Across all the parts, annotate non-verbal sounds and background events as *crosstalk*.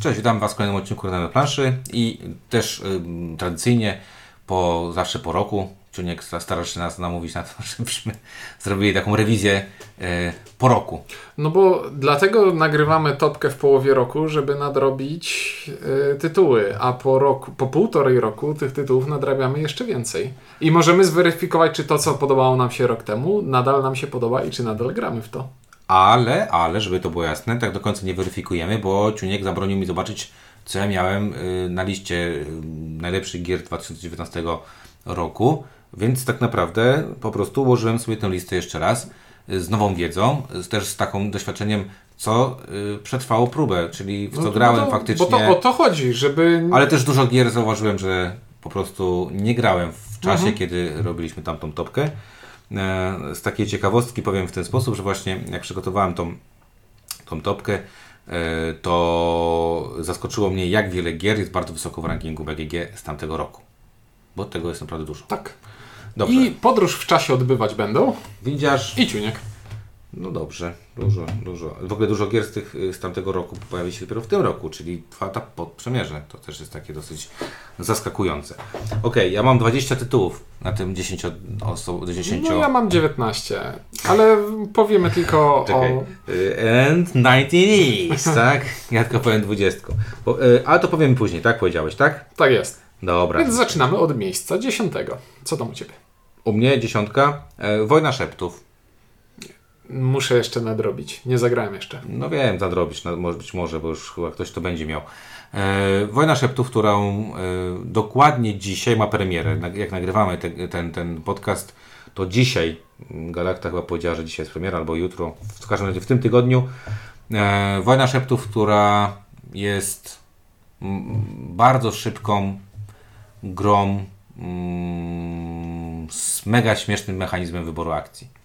Cześć, witam Was w kolejnym odcinku na planszy i też tradycyjnie po, zawsze po roku Czuniek stara się nas namówić na to, *laughs* żebyśmy zrobili taką rewizję y, po roku. No bo dlatego nagrywamy topkę w połowie roku, żeby nadrobić y, tytuły, a po roku, po półtorej roku tych tytułów nadrabiamy jeszcze więcej. I możemy zweryfikować, czy to, co podobało nam się rok temu, nadal nam się podoba i czy nadal gramy w to. Ale, ale, żeby to było jasne, tak do końca nie weryfikujemy, bo Ciuniek zabronił mi zobaczyć, co ja miałem y, na liście y, najlepszych gier 2019 roku, więc tak naprawdę po prostu ułożyłem sobie tę listę jeszcze raz y, z nową wiedzą, też z takim doświadczeniem, co przetrwało próbę, czyli w co no, grałem to, faktycznie. Bo to o to chodzi, żeby... Ale też dużo gier zauważyłem, że po prostu nie grałem w czasie, mhm. kiedy robiliśmy tamtą topkę. E, z takiej ciekawostki powiem w ten sposób, że właśnie jak przygotowałem tą, tą topkę, e, to zaskoczyło mnie, jak wiele gier jest bardzo wysoko w rankingu BGG z tamtego roku. Bo tego jest naprawdę dużo. Tak. Dobrze. I podróż w czasie odbywać będą. Widzisz. I Ciuniek. No dobrze, dużo, dużo. W ogóle dużo gier z, tych, z tamtego roku pojawi się dopiero w tym roku, czyli trwa ta podprzemierze. To też jest takie dosyć zaskakujące. Ok, ja mam 20 tytułów na tym 10 osób. 10... No ja mam 19, ale powiemy tylko Czekaj. o... And 19 *laughs* tak? Ja tylko powiem 20. Bo, y, ale to powiemy później, tak powiedziałeś, tak? Tak jest. Dobra. Więc zaczynamy od miejsca 10. Co tam u Ciebie? U mnie dziesiątka. E, Wojna Szeptów. Muszę jeszcze nadrobić. Nie zagrałem jeszcze. No wiem, nadrobić, być może, bo już chyba ktoś to będzie miał. E, Wojna Szeptów, którą e, dokładnie dzisiaj ma premierę. Jak nagrywamy te, ten, ten podcast, to dzisiaj Galakta chyba powiedziała, że dzisiaj jest premiera, albo jutro, w każdym razie w tym tygodniu. E, Wojna Szeptów, która jest bardzo szybką grą mm, z mega śmiesznym mechanizmem wyboru akcji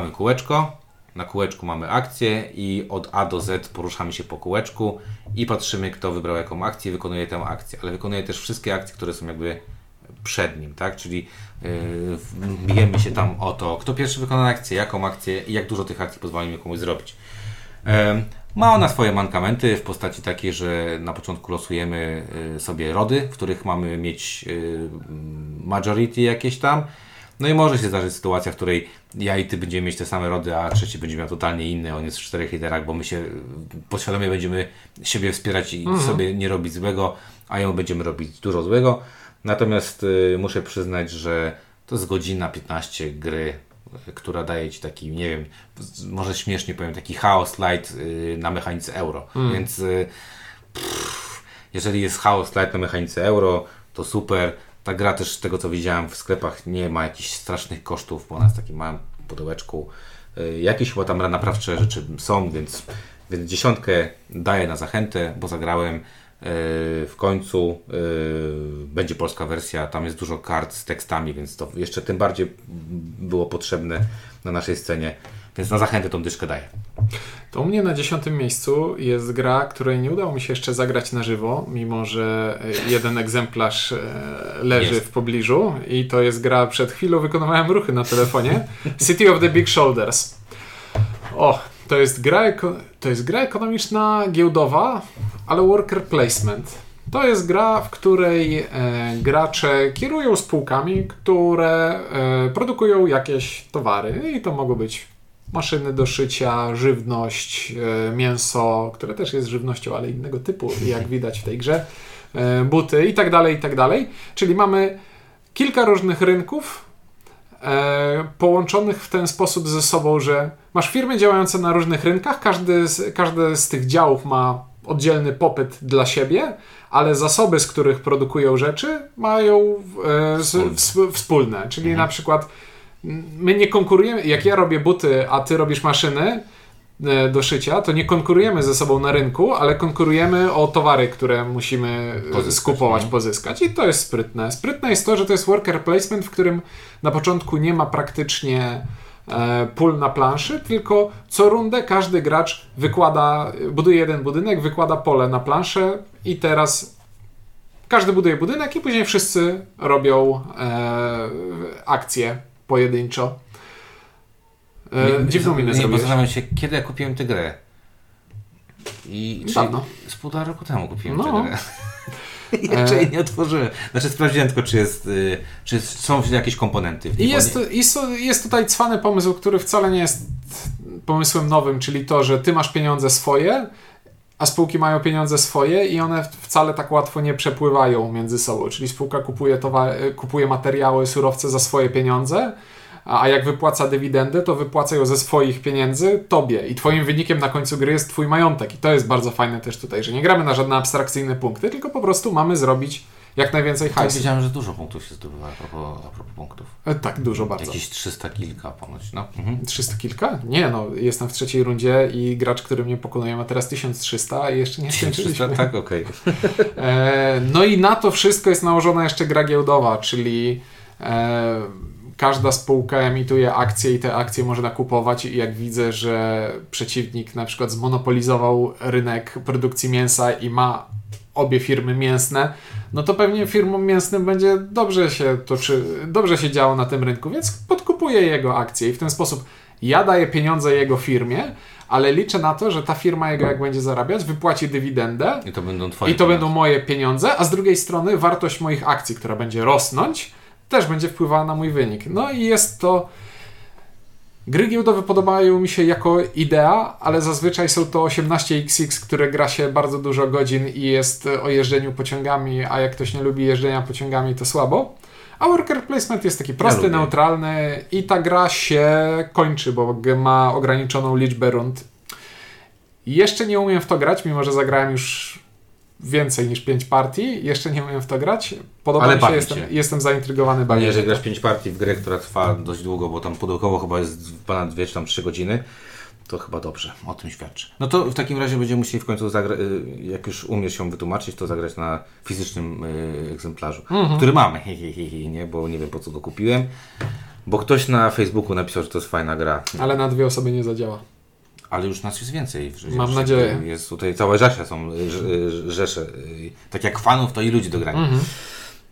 mamy kółeczko, na kółeczku mamy akcję i od A do Z poruszamy się po kółeczku i patrzymy, kto wybrał jaką akcję, wykonuje tę akcję, ale wykonuje też wszystkie akcje, które są jakby przed nim, tak? Czyli yy, bijemy się tam o to, kto pierwszy wykona akcję, jaką akcję i jak dużo tych akcji pozwolimy komuś zrobić. Yy, ma ona swoje mankamenty w postaci takiej, że na początku losujemy yy, sobie rody, w których mamy mieć y, majority jakieś tam, no i może się zdarzyć sytuacja, w której ja i ty będziemy mieć te same rody, a trzeci będzie miał totalnie inny, on jest w czterech literach, bo my się podświadomie będziemy siebie wspierać i mhm. sobie nie robić złego, a ją będziemy robić dużo złego. Natomiast y, muszę przyznać, że to jest godzina 15 gry, która daje ci taki, nie wiem, może śmiesznie powiem, taki chaos light y, na mechanice euro. Mhm. Więc y, pff, jeżeli jest chaos light na mechanice euro, to super ta gra też z tego co widziałem w sklepach nie ma jakichś strasznych kosztów, bo ona jest takim małym pudełeczku. Y, jakieś chyba tam naprawcze rzeczy są, więc, więc dziesiątkę daję na zachętę, bo zagrałem y, w końcu y, będzie polska wersja, tam jest dużo kart z tekstami, więc to jeszcze tym bardziej było potrzebne na naszej scenie. Więc na zachętę tą dyszkę daję. To u mnie na dziesiątym miejscu jest gra, której nie udało mi się jeszcze zagrać na żywo, mimo że jeden egzemplarz e, leży jest. w pobliżu i to jest gra, przed chwilą wykonywałem ruchy na telefonie, *laughs* City of the Big Shoulders. O, to jest gra, to jest gra ekonomiczna, giełdowa, ale worker placement. To jest gra, w której e, gracze kierują spółkami, które e, produkują jakieś towary i to mogą być maszyny do szycia, żywność, e, mięso, które też jest żywnością, ale innego typu, jak *laughs* widać w tej grze, e, buty i tak dalej, i tak dalej. Czyli mamy kilka różnych rynków e, połączonych w ten sposób ze sobą, że masz firmy działające na różnych rynkach, każdy z, każdy z tych działów ma oddzielny popyt dla siebie, ale zasoby, z których produkują rzeczy, mają wspólne. Czyli mhm. na przykład my nie konkurujemy, jak ja robię buty, a ty robisz maszyny e, do szycia, to nie konkurujemy ze sobą na rynku, ale konkurujemy o towary, które musimy e, pozyskać, skupować, no. pozyskać i to jest sprytne. Sprytne jest to, że to jest worker placement, w którym na początku nie ma praktycznie e, pól na planszy, tylko co rundę każdy gracz wykłada, buduje jeden budynek, wykłada pole na planszę i teraz każdy buduje budynek i później wszyscy robią e, akcje pojedynczo. E, dziwną minę nie, Zastanawiam się, kiedy ja kupiłem tę grę. I Dawno. z półtora roku temu kupiłem No. tę grę. *laughs* Jeszcze jej nie otworzyłem. Znaczy sprawdziłem tylko, czy, jest, y, czy są jakieś komponenty I jest, nie- jest tutaj cwany pomysł, który wcale nie jest pomysłem nowym, czyli to, że ty masz pieniądze swoje, a spółki mają pieniądze swoje i one wcale tak łatwo nie przepływają między sobą. Czyli spółka kupuje, towa- kupuje materiały, surowce za swoje pieniądze, a jak wypłaca dywidendę, to wypłaca ją ze swoich pieniędzy tobie. I twoim wynikiem na końcu gry jest twój majątek. I to jest bardzo fajne też tutaj, że nie gramy na żadne abstrakcyjne punkty, tylko po prostu mamy zrobić jak najwięcej Tak, hajsu. wiedziałem, że dużo punktów się zdobywa a propos, a propos punktów. E, Tak, dużo bardzo. Jakieś 300 kilka ponoć, no. Mhm. 300 kilka? Nie, no, jestem w trzeciej rundzie i gracz, który mnie pokonuje ma teraz 1300 i jeszcze nie 300, skończyliśmy. tak, okej. *laughs* E, no i na to wszystko jest nałożona jeszcze gra giełdowa, czyli e, każda spółka emituje akcje i te akcje można kupować i jak widzę, że przeciwnik na przykład zmonopolizował rynek produkcji mięsa i ma obie firmy mięsne, no to pewnie firmom mięsnym będzie dobrze się toczy, dobrze się działo na tym rynku, więc podkupuję jego akcje i w ten sposób ja daję pieniądze jego firmie, ale liczę na to, że ta firma jego jak będzie zarabiać, wypłaci dywidendę I to będą twoje i to pieniądze. będą moje pieniądze, a z drugiej strony wartość moich akcji, która będzie rosnąć, też będzie wpływała na mój wynik. No i jest to. Gry giełdowe podobają mi się jako idea, ale zazwyczaj są to 18xx, które gra się bardzo dużo godzin i jest o jeżdżeniu pociągami, a jak ktoś nie lubi jeżdżenia pociągami, to słabo. A worker placement jest taki prosty, lubię. neutralny i ta gra się kończy, bo ma ograniczoną liczbę rund. Jeszcze nie umiem w to grać, mimo że zagrałem już więcej niż 5 partii. Jeszcze nie umiem w to grać. Podoba Ale mi się, jestem, jestem zaintrygowany bardzo. jeżeli grasz 5 partii w grę, która trwa dość długo, bo tam pudełkowo chyba jest ponad 2 czy tam 3 godziny, to chyba dobrze, o tym świadczy. No to w takim razie będziemy musieli w końcu zagrać, jak już umiesz się wytłumaczyć, to zagrać na fizycznym y, egzemplarzu, Mhm. który mamy, hi, hi, hi, hi, nie, bo nie wiem po co go kupiłem, bo ktoś na Facebooku napisał, że to jest fajna gra, Ale na dwie osoby nie zadziała. Ale już nas jest więcej. Mam nadzieję. Jest tutaj całe rzesze są, y, y, rzesze, y, tak jak fanów, to i ludzi do grania. Mhm.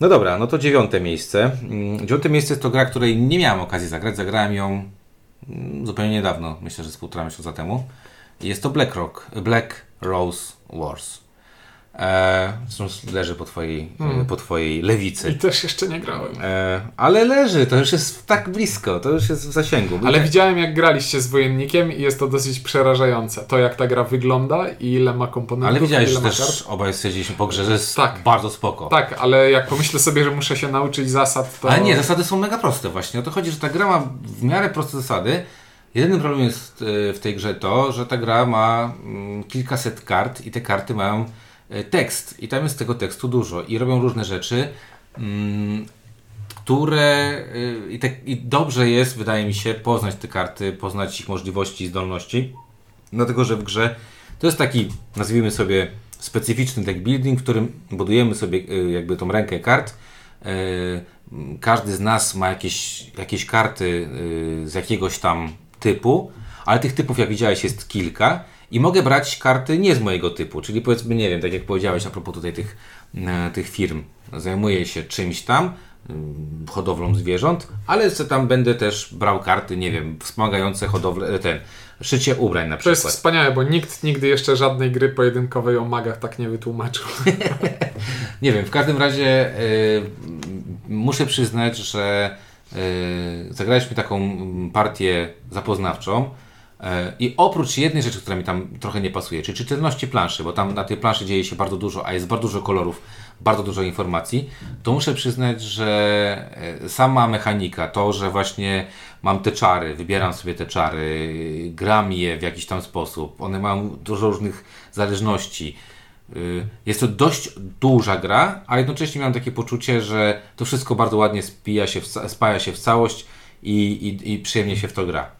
No dobra, no to dziewiąte miejsce. Mm, Dziewiąte miejsce to gra, której nie miałem okazji zagrać. Zagrałem ją mm, zupełnie niedawno, myślę, że z półtora miesiąca temu. Jest to Black Rock, Black Rose Wars. E, leży po twojej, Mm. po twojej lewicy. I też jeszcze nie grałem. E, ale leży, to już jest tak blisko, to już jest w zasięgu. Ale Bo- widziałem, jak graliście z wojennikiem i jest to dosyć przerażające. To, jak ta gra wygląda i ile ma komponentów, ale widziałeś, że też kart. obaj stwierdziliśmy po grze, że jest Tak. bardzo spoko. Tak, ale jak pomyślę sobie, że muszę się nauczyć zasad, to... Ale nie, zasady są mega proste właśnie. O to chodzi, że ta gra ma w miarę proste zasady. Jedynym problemem jest e, w tej grze to, że ta gra ma mm, kilkaset kart i te karty mają tekst. I tam jest tego tekstu dużo. I robią różne rzeczy, mm, które y, i, te, i dobrze jest, wydaje mi się, poznać te karty, poznać ich możliwości i zdolności. Dlatego, że w grze to jest taki, nazwijmy sobie, specyficzny deck building, w którym budujemy sobie y, jakby tą rękę kart. Każdy z nas ma jakieś, jakieś karty z jakiegoś tam typu, ale tych typów, jak widziałeś, jest kilka. I mogę brać karty nie z mojego typu, czyli powiedzmy, nie wiem, tak jak powiedziałeś a propos tutaj tych, e, tych firm, zajmuję się czymś tam, ym, hodowlą zwierząt, ale tam będę też brał karty, nie wiem, wspomagające hodowlę, e, ten, szycie ubrań na To jest przykład. wspaniałe, bo nikt nigdy jeszcze żadnej gry pojedynkowej o magach tak nie wytłumaczył. *laughs* *laughs* Nie wiem, w każdym razie y, muszę przyznać, że y, zagraliśmy taką mm, partię zapoznawczą i oprócz jednej rzeczy, która mi tam trochę nie pasuje, czyli czytelności planszy, bo tam na tej planszy dzieje się bardzo dużo, a jest bardzo dużo kolorów, bardzo dużo informacji, to muszę przyznać, że y, sama mechanika, to, że właśnie mam te czary, wybieram sobie te czary, gram je w jakiś tam sposób, one mają dużo różnych zależności, Y, Jest to dość duża gra, a jednocześnie miałem takie poczucie, że to wszystko bardzo ładnie spija się spaja się w całość i, i, i przyjemnie się w to gra.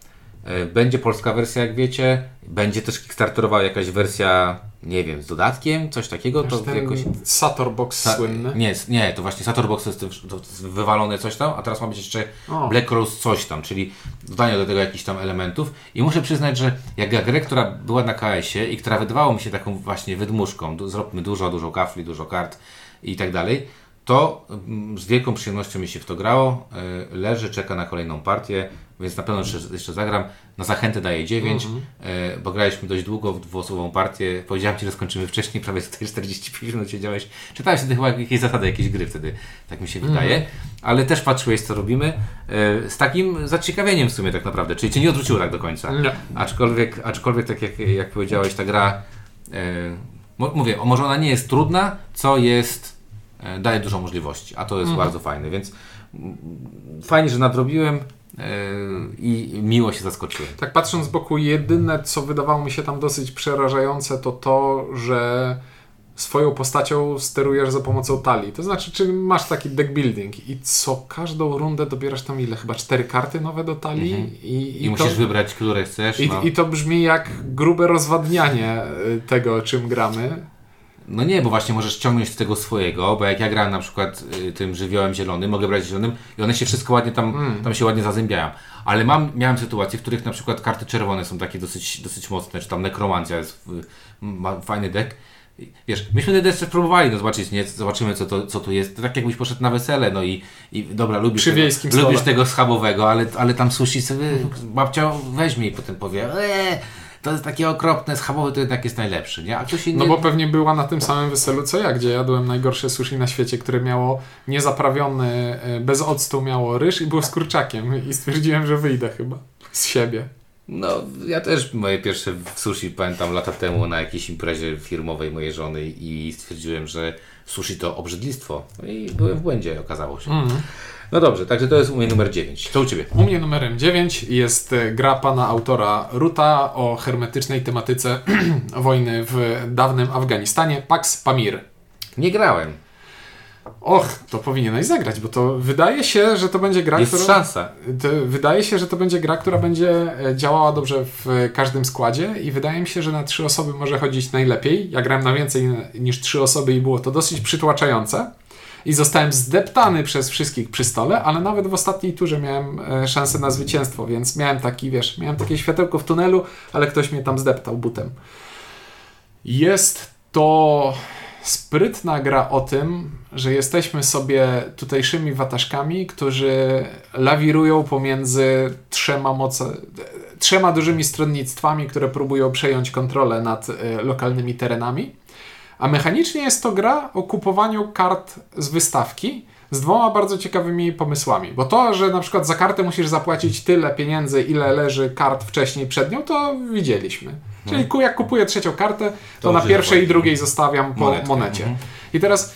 Y, Będzie polska wersja, jak wiecie. Będzie też kickstarterowa jakaś wersja, nie wiem, z dodatkiem, coś takiego. To ten jakoś... Sator Box Ta- słynny. Nie, nie, to właśnie Satorbox jest, to jest wywalone coś tam, a teraz ma być jeszcze O. Black Rose coś tam, czyli dodanie do tego jakichś tam elementów. I muszę przyznać, że jak ja grę, która była na KS-ie i która wydawała mi się taką właśnie wydmuszką, zróbmy dużo, dużo kafli, dużo kart i tak dalej, to mm, z wielką przyjemnością mi się w to grało. E, leży, czeka na kolejną partię, więc na pewno jeszcze, jeszcze zagram. Na zachętę daję 9, Mhm. e, bo graliśmy dość długo w dwuosobową partię. Powiedziałem Ci, że skończymy wcześniej, prawie *laughs* tutaj 45 minut siedziałeś. Czytałeś wtedy chyba jakieś zasady, jakieś gry wtedy, tak mi się wydaje. Ale też patrzyłeś, co robimy. E, z takim zaciekawieniem w sumie tak naprawdę, czyli Cię nie odwróciło tak do końca. Nie. Aczkolwiek, aczkolwiek tak jak, jak powiedziałeś, ta gra, e, mówię, może ona nie jest trudna, co jest, daje dużo możliwości, a to jest bardzo fajne, więc fajnie, że nadrobiłem e, i miło się zaskoczyłem. Tak patrząc z boku, jedyne co wydawało mi się tam dosyć przerażające to to, że swoją postacią sterujesz za pomocą talii. To znaczy, czy masz taki deck building i co każdą rundę dobierasz tam ile? Chyba cztery karty nowe do talii i, Mhm. I, i, musisz to, wybrać, które chcesz. i, no. i to brzmi jak grube rozwadnianie y, tego, czym gramy. No nie, bo właśnie możesz ciągnąć z tego swojego, bo jak ja grałem na przykład y, tym żywiołem zielonym, mogę brać zielonym i one się wszystko ładnie tam, Mm. tam się ładnie zazębiają. Ale mam, miałem sytuacje, w których na przykład karty czerwone są takie dosyć, dosyć mocne, czy tam nekromancja jest, y, ma fajny deck. Wiesz, myśmy ten deck próbowali, no zobaczyć, nie, zobaczymy co to, co tu jest. To tak jakbyś poszedł na wesele, no i, i dobra, lubisz, Przy tego, lubisz tego schabowego, ale, ale tam sushi sobie babcia weźmie i potem powie, eee, to jest takie okropne, schabowy to jednak jest najlepszy, nie? A ktoś inny... No bo pewnie była na tym samym weselu co ja, gdzie jadłem najgorsze sushi na świecie, które miało niezaprawiony, y, bez octu miało ryż i było z kurczakiem i stwierdziłem, że wyjdę chyba z siebie. No, ja też moje pierwsze sushi pamiętam lata temu na jakiejś imprezie firmowej mojej żony i stwierdziłem, że sushi to obrzydlistwo. No i byłem w błędzie, okazało się. Mhm. No dobrze, także to jest u mnie numer 9. Co u Ciebie? U mnie numerem 9 jest e, gra pana autora Ruta o hermetycznej tematyce *clears throat* wojny w dawnym Afganistanie, Pax Pamir. Nie grałem. Och, to powinieneś zagrać, bo to wydaje się, że to będzie gra, Jest która... szansa. Wydaje się, że to będzie gra, która będzie e, działała dobrze w każdym składzie i wydaje mi się, że na trzy osoby może chodzić najlepiej. Ja grałem na więcej niż trzy osoby i było to dosyć przytłaczające. I zostałem zdeptany przez wszystkich przy stole, ale nawet w ostatniej turze miałem e, szansę na zwycięstwo, więc miałem taki, wiesz, miałem takie światełko w tunelu, ale ktoś mnie tam zdeptał butem. Jest to sprytna gra o tym, że jesteśmy sobie tutejszymi wataszkami, którzy lawirują pomiędzy trzema moce, trzema dużymi stronnictwami, które próbują przejąć kontrolę nad e, lokalnymi terenami. A mechanicznie jest to gra o kupowaniu kart z wystawki z dwoma bardzo ciekawymi pomysłami. Bo to, że na przykład za kartę musisz zapłacić tyle pieniędzy, ile leży kart wcześniej przed nią, to widzieliśmy. Czyli ku- jak kupuję trzecią kartę, to, To na pierwszej i drugiej zostawiam po Monetkę. monecie. Mhm. I teraz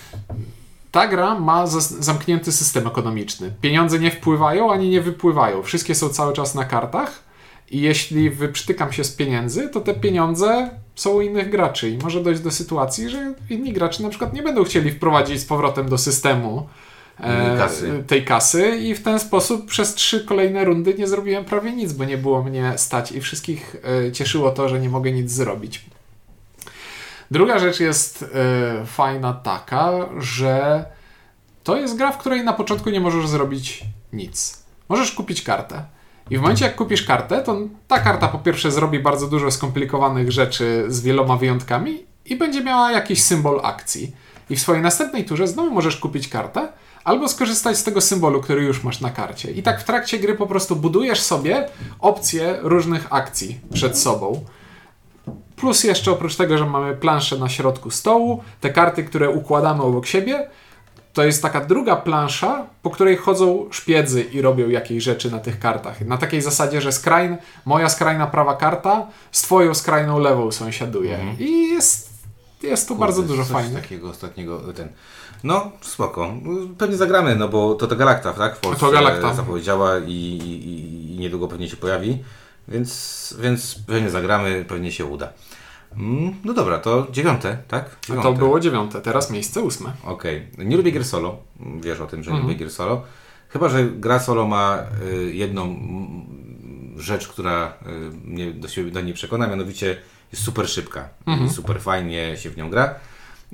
ta gra ma zamknięty system ekonomiczny. Pieniądze nie wpływają ani nie wypływają. Wszystkie są cały czas na kartach. I jeśli wyprztykam się z pieniędzy, to te pieniądze są u innych graczy. I może dojść do sytuacji, że inni gracze na przykład nie będą chcieli wprowadzić z powrotem do systemu e, Kasy. tej kasy i w ten sposób przez trzy kolejne rundy nie zrobiłem prawie nic, bo nie było mnie stać i wszystkich e, cieszyło to, że nie mogę nic zrobić. Druga rzecz jest e, fajna taka, że to jest gra, w której na początku nie możesz zrobić nic. Możesz kupić kartę. I w momencie, jak kupisz kartę, to ta karta po pierwsze zrobi bardzo dużo skomplikowanych rzeczy z wieloma wyjątkami i będzie miała jakiś symbol akcji. I w swojej następnej turze znowu możesz kupić kartę, albo skorzystać z tego symbolu, który już masz na karcie. I tak w trakcie gry po prostu budujesz sobie opcje różnych akcji przed sobą. Plus jeszcze oprócz tego, że mamy planszę na środku stołu, te karty, które układamy obok siebie, to jest taka druga plansza, po której chodzą szpiedzy i robią jakieś rzeczy na tych kartach. Na takiej zasadzie, że skrajn, moja skrajna prawa karta z twoją skrajną lewą sąsiaduje. I jest, jest tu bardzo Kurde, dużo coś fajnych. takiego ostatniego, ten... No, spoko. Pewnie zagramy, no bo to to Galacta, tak? W Polsce To zapowiedziała i, i, i niedługo pewnie się pojawi, więc, więc pewnie zagramy, pewnie się uda. Mm, No dobra, to dziewiąte, tak? A Dziewiąte. to było dziewiąte, teraz miejsce ósme. Okej. Nie lubię gier solo. Wiesz o tym, że nie Mhm. lubię gier solo. Chyba, że gra solo ma y, jedną mm, rzecz, która y, mnie do, siebie, do niej przekona, mianowicie jest super szybka Mhm. super fajnie się w nią gra.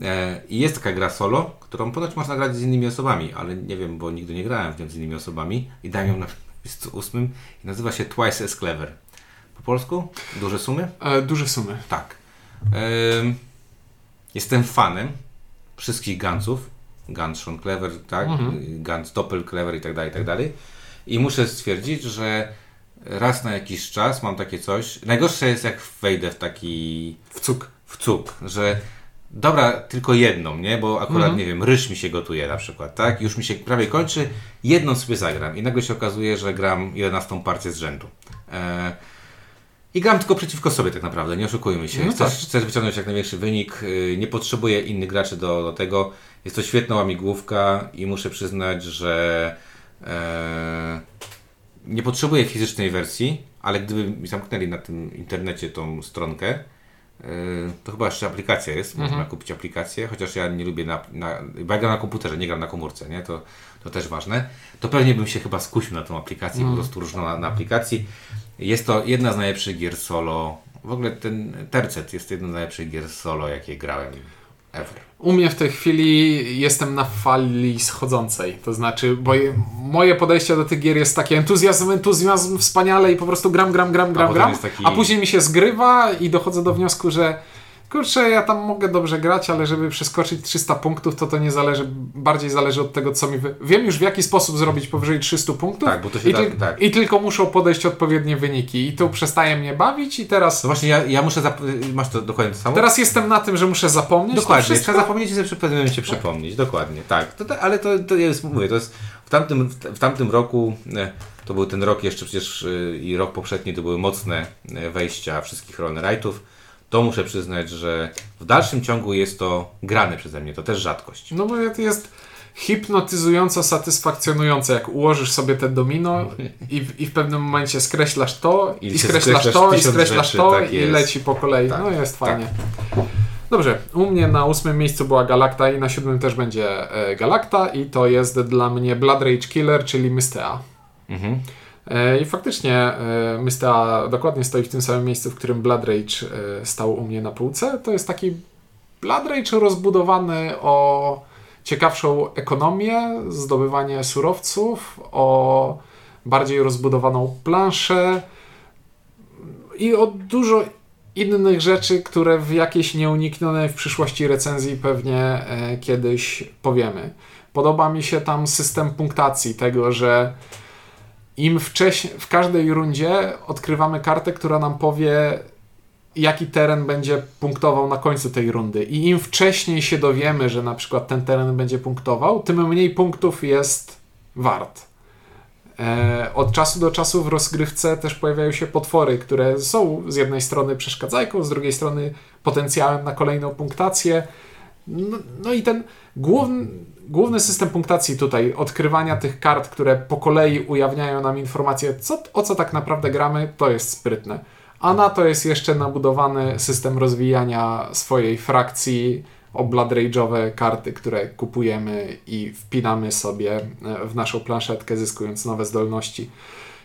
E, I jest taka gra solo, którą ponoć można grać z innymi osobami, ale nie wiem, bo nigdy nie grałem w nią z innymi osobami i dałem ją na miejscu ósmym i nazywa się Twice as Clever. Po polsku? Duże sumy? E, duże sumy. Tak. Jestem fanem wszystkich Gansów. Ganz schon clever, tak? Mhm. Ganz doppel clever i tak dalej, i tak dalej. I muszę stwierdzić, że raz na jakiś czas mam takie coś. Najgorsze jest jak wejdę w taki. W cuk. W cuk, że dobra, tylko jedną, nie? Bo akurat, mhm. nie wiem, ryż mi się gotuje na przykład, tak? Już mi się prawie kończy, jedną sobie zagram i nagle się okazuje, że gram 11 partię z rzędu. E i gram tylko przeciwko sobie tak naprawdę, nie oszukujmy się. No chcesz, tak. chcesz wyciągnąć jak największy wynik, y, nie potrzebuję innych graczy do, do tego. Jest to świetna łamigłówka i muszę przyznać, że e, nie potrzebuję fizycznej wersji, ale gdyby mi zamknęli na tym internecie tą stronkę, e, to chyba jeszcze aplikacja jest, mhm. można kupić aplikację, chociaż ja nie lubię na, na, bo ja gram na komputerze, nie gram na komórce, nie? To, to też ważne. To pewnie bym się chyba skusił na tą aplikację, mhm. po prostu różną na, na aplikacji. Jest to jedna z najlepszych gier solo. W ogóle ten Tercet jest jedną z najlepszych gier solo, jakie grałem ever. U mnie w tej chwili jestem na fali schodzącej. To znaczy, bo moje podejście do tych gier jest takie entuzjazm, entuzjazm, wspaniale i po prostu gram, gram, gram, gram, gram. Taki... A później mi się zgrywa i dochodzę do wniosku, że kurczę, ja tam mogę dobrze grać, ale żeby przeskoczyć 300 punktów, to to nie zależy, bardziej zależy od tego, co mi... Wy... Wiem już w jaki sposób zrobić powyżej 300 punktów tak, bo to się i, da, tak. i tylko muszą podejść odpowiednie wyniki i to przestaje mnie bawić i teraz... No właśnie, ja, ja muszę... Zap- masz to dokładnie to samo? Teraz jestem na tym, że muszę zapomnieć Dokładnie, trzeba zapomnieć i sobie pewnym momencie przypomnieć, dokładnie, tak. To, to, ale to, to jest, mówię, to jest w tamtym, w tamtym roku... E, to był ten rok jeszcze przecież e, i rok poprzedni to były mocne e, wejścia wszystkich rollnerite'ów to muszę przyznać, że w dalszym ciągu jest to grane przeze mnie, to też rzadkość. No bo to jest hipnotyzująco satysfakcjonujące, jak ułożysz sobie te domino i w, i w pewnym momencie skreślasz to, i, i skreślasz to, i skreślasz rzeczy, to tak i leci po kolei. Tak, no jest tak. fajnie. Dobrze, u mnie na ósmym miejscu była Galacta i na siódmym też będzie e, Galacta i to jest dla mnie Blood Rage Killer, czyli Mystea. Mhm. E, I faktycznie e, Mysta dokładnie stoi w tym samym miejscu, w którym Blood Rage e, stał u mnie na półce. To jest taki Blood Rage rozbudowany o ciekawszą ekonomię, zdobywanie surowców, o bardziej rozbudowaną planszę i o dużo innych rzeczy, które w jakiejś nieuniknionej w przyszłości recenzji pewnie kiedyś powiemy. Podoba mi się tam system punktacji tego, że im wcześniej, w każdej rundzie odkrywamy kartę, która nam powie, jaki teren będzie punktował na końcu tej rundy. I im wcześniej się dowiemy, że na przykład ten teren będzie punktował, tym mniej punktów jest wart. E, od czasu do czasu w rozgrywce też pojawiają się potwory, które są z jednej strony przeszkadzajką, z drugiej strony potencjałem na kolejną punktację. No, no i ten główny główny system punktacji tutaj, odkrywania tych kart, które po kolei ujawniają nam informacje, co, o co tak naprawdę gramy, to jest sprytne. A na to jest jeszcze nabudowany system rozwijania swojej frakcji o Blood Rage'owe karty, które kupujemy i wpinamy sobie e, w naszą planszetkę, zyskując nowe zdolności.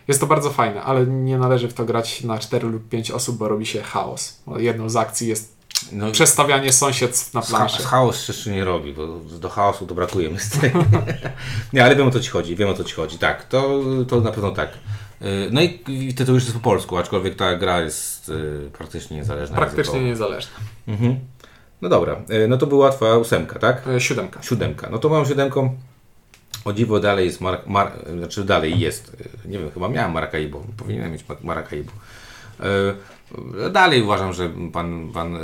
Jest to bardzo fajne, ale nie należy w to grać na 4 lub 5 osób, bo robi się chaos. Jedną z akcji jest no, przestawianie sąsiedztw na planszy. chaos jeszcze nie robi, bo do chaosu to brakuje mi *laughs* Nie, ale wiem o co Ci chodzi, wiem o co Ci chodzi. Tak, to, to na pewno tak. Y, no i, tytuł już jest po polsku, aczkolwiek ta gra jest y, praktycznie niezależna. Praktycznie niezależna. Mhm. No dobra, y, no to była Twoja ósemka, tak? Siódemka. Siódemka. No to moją siódemką o dziwo dalej jest Mar, Mar znaczy dalej jest, nie wiem, chyba miałem Maracaibo, powinienem mieć Maracaibo. Dalej uważam, że pan, pan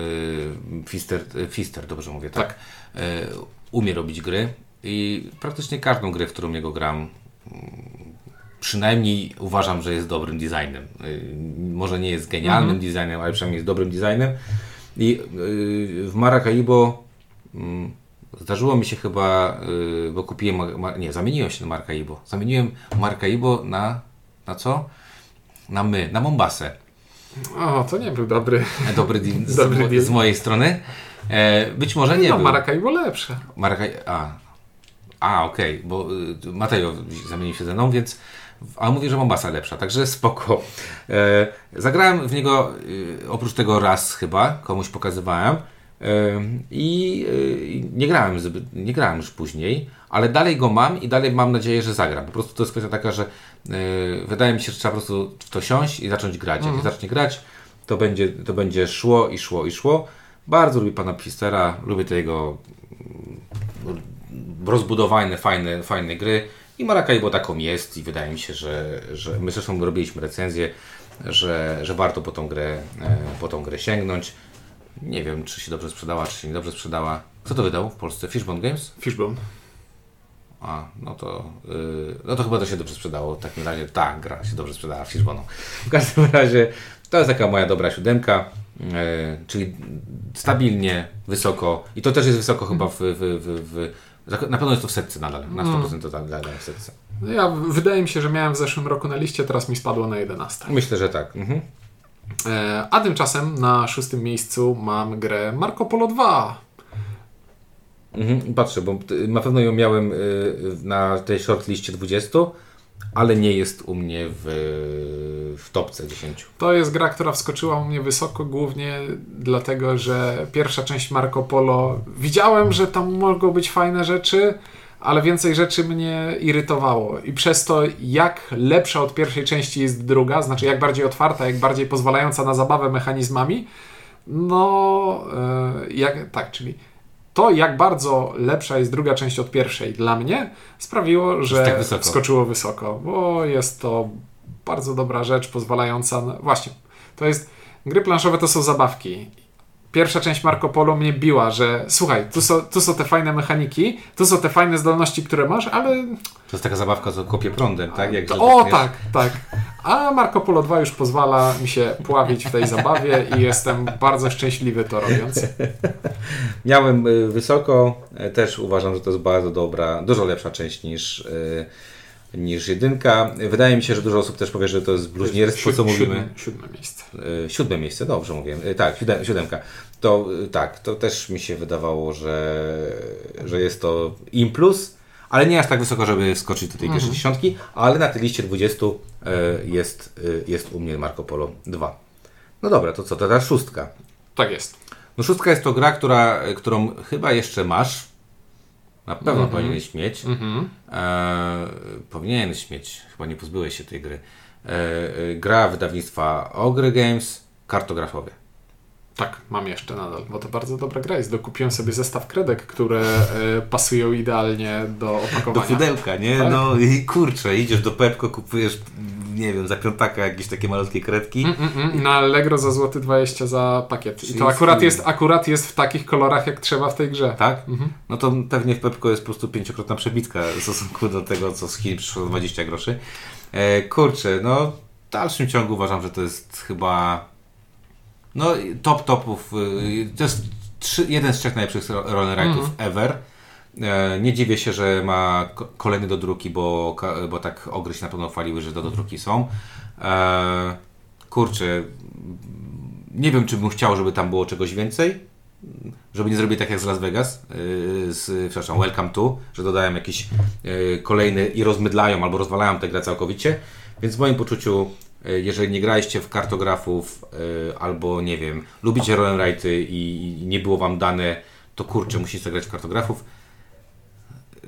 Fister, Fister, dobrze mówię, tak, tak. umie robić gry i praktycznie każdą grę, w którą jego gram, przynajmniej uważam, że jest dobrym designem. Może nie jest genialnym mhm. designem, ale przynajmniej jest dobrym designem. I w Maracaibo zdarzyło mi się chyba, bo kupiłem, nie, zamieniłem się na Maracaibo. Zamieniłem Maracaibo na, na co? Na my, na Mombasę. O, to nie był dobry. Dobry deal z, *laughs* dobry z mojej strony. E, być może nie no, był. Maracaibo lepsze. Maracai a, a okej, okay, bo y, Mateo zamienił się ze mną, więc a mówię, że Mombasa lepsza, także spoko. E, zagrałem w niego y, oprócz tego raz chyba, komuś pokazywałem. I y, nie grałem, zbyt, nie grałem już później, ale dalej go mam i dalej mam nadzieję, że zagram. Po prostu to jest kwestia taka, że y, wydaje mi się, że trzeba po prostu w to siąść i zacząć grać. Jak mhm. zacznie grać, to będzie, to będzie szło i szło i szło. Bardzo lubię pana Pistera, lubię te jego mm, rozbudowane, fajne, fajne gry. I Maracaibo taką jest i wydaje mi się, że, że my zresztą robiliśmy recenzję, że, że warto po tą, grę, e, po tą grę sięgnąć. Nie wiem, czy się dobrze sprzedała, czy się niedobrze sprzedała. Kto to wydał w Polsce? Fishbone Games? Fishbone. A, no to, yy, no to chyba to się dobrze sprzedało. W takim razie tak, gra się dobrze sprzedała w Fishbone'u. W każdym *laughs* razie to jest taka moja dobra siódemka, yy, czyli stabilnie, wysoko i to też jest wysoko chyba w, w, w, w na pewno jest to w setce nadal, na 100% to nadal w setce. No ja, wydaje mi się, że miałem w zeszłym roku na liście, teraz mi spadło na 11. Myślę, że tak. Mhm. E, a tymczasem na szóstym miejscu mam grę Marco Polo 2. Mhm, patrzę, bo na pewno ją miałem y, na tej shortliście 20, ale nie jest u mnie w, w topce 10. To jest gra, która wskoczyła u mnie wysoko, głównie dlatego, że pierwsza część Marco Polo widziałem, że tam mogą być fajne rzeczy, ale więcej rzeczy mnie irytowało. I przez to, jak lepsza od pierwszej części jest druga, znaczy jak bardziej otwarta, jak bardziej pozwalająca na zabawę mechanizmami, no, yy, jak, tak, czyli to, jak bardzo lepsza jest druga część od pierwszej dla mnie, sprawiło, że tak wysoko. wskoczyło wysoko, bo jest to bardzo dobra rzecz, pozwalająca. Na... Właśnie, to jest. Gry planszowe to są zabawki pierwsza część Marco Polo mnie biła, że słuchaj, tu są, tu są te fajne mechaniki, tu są te fajne zdolności, które masz, ale... To jest taka zabawka, co kopie prądem, tak? Jak o, tak, tak. A Marco Polo 2 już pozwala mi się pławić w tej *laughs* zabawie i jestem bardzo szczęśliwy to robiąc. Miałem y, wysoko, e, też uważam, że to jest bardzo dobra, dużo lepsza część niż y, niż jedynka. Wydaje mi się, że dużo osób też powie, że to jest bluźnierstwo, co mówimy. Siódme miejsce. E, siódme miejsce, dobrze mówię. E, tak, siódemka. To e, tak, to też mi się wydawało, że, że jest to im plus, ale nie aż tak wysoko, żeby skoczyć do tej pierwszej mhm. dziesiątki, ale na tej liście 20 jest, jest u mnie Marco Polo 2. No dobra, to co, to teraz szóstka. Tak jest. No szóstka jest to gra, która, którą chyba jeszcze masz, na pewno mm -hmm. powinieneś mieć. Mm -hmm. e, powinieneś mieć, chyba nie pozbyłeś się tej gry. E, e, gra wydawnictwa Ogre Games, kartografowie. Tak, mam jeszcze nadal, bo to bardzo dobra gra jest. Dokupiłem sobie zestaw kredek, które e, pasują idealnie do opakowania. Do pudełka, nie? Tak? No i kurczę, idziesz do Pepko, kupujesz nie wiem, za piątaka jakieś takie malutkie kredki. Mm, mm, mm. Na Allegro za złoty 20 za pakiet. I to akurat jest, akurat jest w takich kolorach, jak trzeba w tej grze. Tak? Mhm. No to pewnie w Pepko jest po prostu pięciokrotna przebitka w stosunku do tego, co z Chin przyszło 20 groszy. E, kurczę, no w dalszym ciągu uważam, że to jest chyba no top topów. Y, to jest trzy, jeden z trzech najlepszych roller mm. ever. E, nie dziwię się, że ma kolejny do druki, bo, bo tak ogry się na pewno chwaliły, że do dodruki są. E, kurczę, nie wiem, czy bym chciał, żeby tam było czegoś więcej. Żeby nie zrobić tak jak z Las Vegas, e, z, przepraszam, Welcome to, że dodają jakiś kolejny i rozmydlają albo rozwalają tę grę całkowicie. Więc w moim poczuciu, jeżeli nie graliście w kartografów albo nie wiem, lubicie roll i nie było wam dane, to kurczę, musicie zagrać w kartografów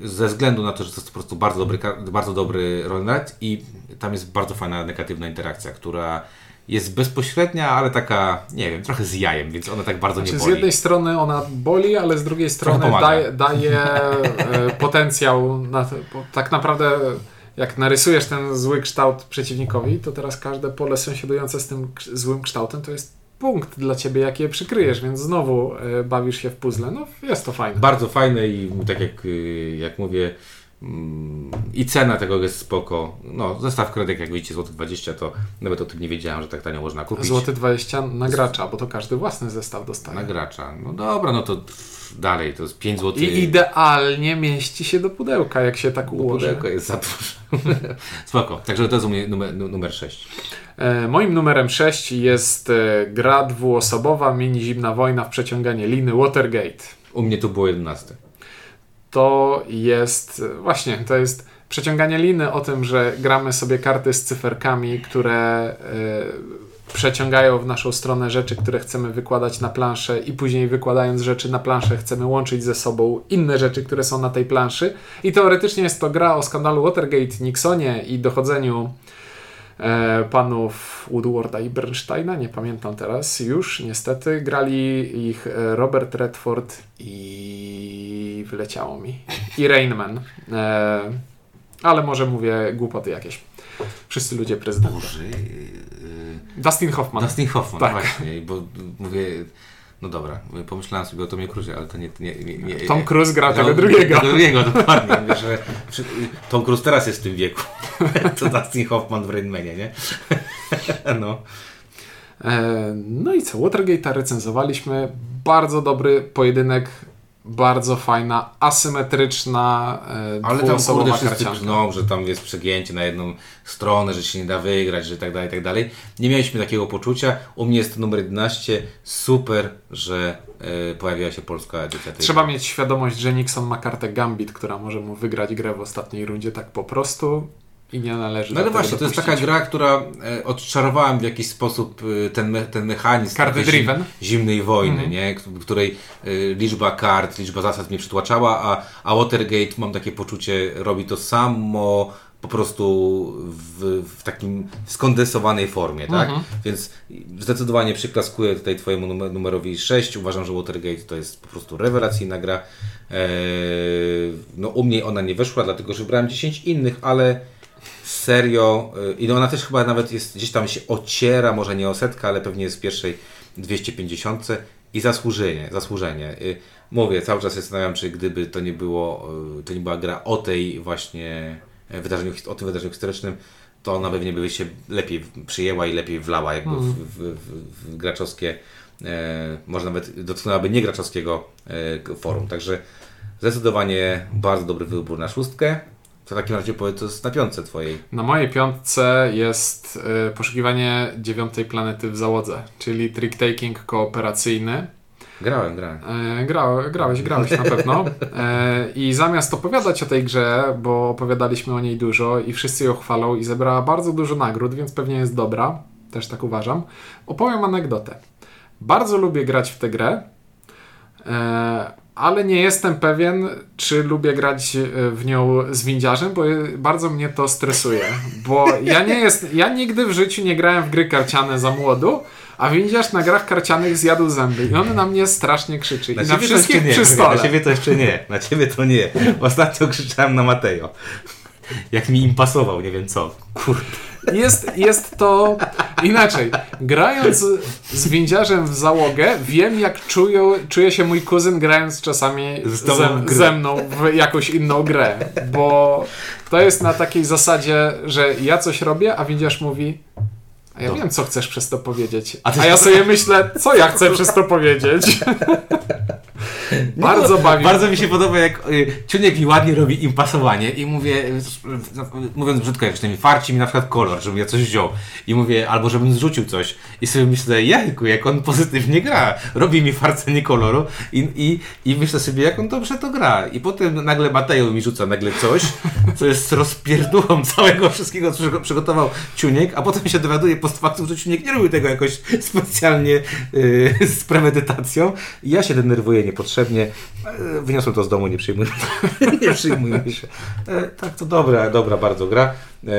ze względu na to, że to jest po prostu bardzo dobry, bardzo dobry rollnet i tam jest bardzo fajna negatywna interakcja, która jest bezpośrednia, ale taka, nie wiem, trochę z jajem, więc ona tak bardzo znaczy, nie boli. Z jednej strony ona boli, ale z drugiej strony daje, daje e, potencjał na tak naprawdę jak narysujesz ten zły kształt przeciwnikowi, to teraz każde pole sąsiadujące z tym złym kształtem to jest punkt dla ciebie, jak je przykryjesz, więc znowu e, bawisz się w puzzle. No jest to fajne. Bardzo fajne i tak jak, y, jak mówię, i cena tego jest spoko. No, zestaw kredek, jak widzicie, złoty 20, to nawet o tym nie wiedziałem, że tak tanio można kupić. Złoty 20 na gracza, bo to każdy własny zestaw dostaje. Na gracza. No dobra, no to dalej, to jest 5 zł. I idealnie mieści się do pudełka, jak się tak ułoży. Pudełko jest za dużo. *laughs* spoko. Także to jest numer, numer 6. E, moim numerem 6 jest e, gra dwuosobowa, mini zimna wojna w przeciąganie liny Watergate. U mnie to było 11. To jest, właśnie, to jest przeciąganie liny o tym, że gramy sobie karty z cyferkami, które y, przeciągają w naszą stronę rzeczy, które chcemy wykładać na planszę i później wykładając rzeczy na planszę chcemy łączyć ze sobą inne rzeczy, które są na tej planszy. I teoretycznie jest to gra o skandalu Watergate, Nixonie i dochodzeniu panów Woodwarda i Bernsteina, nie pamiętam teraz już, niestety. Grali ich e, Robert Redford i wyleciało mi. I Rainman. E, ale może mówię głupoty jakieś. Wszyscy ludzie prezydenta. Boże, Dustin Hoffman. Dustin Hoffman, Tak. właśnie, bo mówię, no dobra, pomyślałem sobie o Tomie Cruise, ale to nie... nie, nie, nie Tom Cruise gra tego No, drugiego. Tego drugiego, dokładnie. *laughs* Mówię, że Tom Cruise teraz jest w tym wieku. *laughs* To Dustin Hoffman w Rainmanie, nie? *laughs* No. E, no i co? Watergate'a recenzowaliśmy. Bardzo dobry pojedynek. Bardzo fajna, asymetryczna, e, Ale tam kurde wszyscy karcianka. no, że tam jest przegięcie na jedną stronę, że się nie da wygrać, że tak dalej, tak dalej. Nie mieliśmy takiego poczucia. U mnie jest to numer 11. Super, że e, pojawiła się polska edycja tej Trzeba gry. mieć świadomość, że Nixon ma kartę Gambit, która może mu wygrać grę w ostatniej rundzie tak po prostu i nie należy No ale właśnie, to jest taka gra, która e, odczarowałem w jakiś sposób e, ten, me, ten mechanizm Karty driven. zimnej wojny, Mhm. nie? W której e, liczba kart, liczba zasad mnie przytłaczała, a, a Watergate mam takie poczucie, robi to samo po prostu w, w takim skondensowanej formie, tak? Mhm. Więc zdecydowanie przyklaskuję tutaj Twojemu numer, numerowi 6. Uważam, że Watergate to jest po prostu rewelacyjna gra. Eee, no u mnie ona nie weszła, dlatego że wybrałem 10 innych, ale serio, y, i ona też chyba nawet jest, gdzieś tam się ociera, może nie o setkę, ale pewnie jest w pierwszej 250 i zasłużenie, zasłużenie. Y, Mówię, cały czas się zastanawiam, czy gdyby to nie było, y, to nie była gra o tej właśnie e, wydarzeniu, o tym wydarzeniu historycznym, to ona pewnie by się lepiej przyjęła i lepiej wlała jakby w, w, w, w graczowskie, e, może nawet dotknęłaby niegraczowskiego e, forum. Także zdecydowanie bardzo dobry wybór na szóstkę. To w takim razie powiedz, to jest na piątce twojej. Na mojej piątce jest y, poszukiwanie dziewiątej planety w załodze, czyli trick-taking kooperacyjny. Grałem, grałem. E, gra, grałeś, grałeś na pewno. *laughs* E, I zamiast opowiadać o tej grze, bo opowiadaliśmy o niej dużo i wszyscy ją chwalą i zebrała bardzo dużo nagród, więc pewnie jest dobra, też tak uważam, opowiem anegdotę. Bardzo lubię grać w tę grę, e, ale nie jestem pewien, czy lubię grać e, w nią z windziarzem, bo bardzo mnie to stresuje. Bo ja nie jest, ja nigdy w życiu nie grałem w gry karciane za młodu, a windziarz na grach karcianych zjadł zęby i on na mnie strasznie krzyczy. I na, ciebie to wszystkich nie, przy stole. Na ciebie to jeszcze nie, na ciebie to nie. Ostatnio krzyczałem na Mateo. Jak mi im pasował, nie wiem co. Kurde. Jest, jest to inaczej. Grając z windziarzem w załogę, wiem jak czują, czuje się mój kuzyn grając czasami ze, ze mną w jakąś inną grę. Bo to jest na takiej zasadzie, że ja coś robię, a windziarz mówi a ja No. wiem, co chcesz przez to powiedzieć. A A, ja sobie *laughs* myślę, co ja chcę przez to powiedzieć. *laughs* Bardzo bawi. Bardzo mi się podoba, jak y, Ciuniek mi ładnie robi impasowanie i mówię, mówiąc brzydko, jak mi farci mi na przykład kolor, żebym ja coś wziął. I mówię, albo żebym zrzucił coś. I sobie myślę, jajku, jak on pozytywnie gra, robi mi farcenie koloru i, i, i myślę sobie, jak on dobrze to gra. I potem nagle Mateo mi rzuca nagle coś, co jest rozpierdółą całego wszystkiego, co przygo- przygotował Ciuniek, a potem się dowiaduje post factum, że Ciuniek nie robił tego jakoś specjalnie y, z premedytacją. I ja się denerwuję niepotrzebnie. E, Wyniosłem to z domu, nie przyjmujmy, *laughs* nie przyjmujmy się. E, tak, to dobra, dobra bardzo gra. E,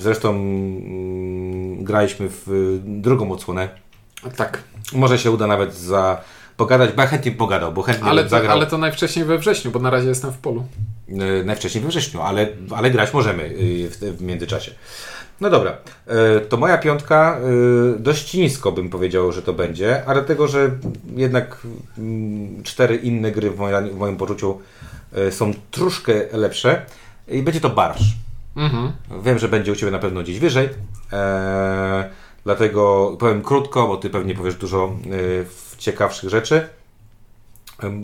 zresztą mm, graliśmy w drugą odsłonę. Tak, Może się uda nawet za pogadać, bo ja chętnie pogadał, bo chętnie ale zagrał ale to najwcześniej we wrześniu, bo na razie jestem w polu. najwcześniej we wrześniu, ale, ale grać możemy y, w, w międzyczasie. No dobra, e, to moja piątka e, dość nisko bym powiedział, że to będzie, ale dlatego, że jednak mm, cztery inne gry w moim, w moim poczuciu e, są troszkę lepsze i będzie to Barsz. Mhm. Wiem, że będzie u Ciebie na pewno gdzieś wyżej, dlatego powiem krótko, bo Ty pewnie powiesz dużo ciekawszych rzeczy.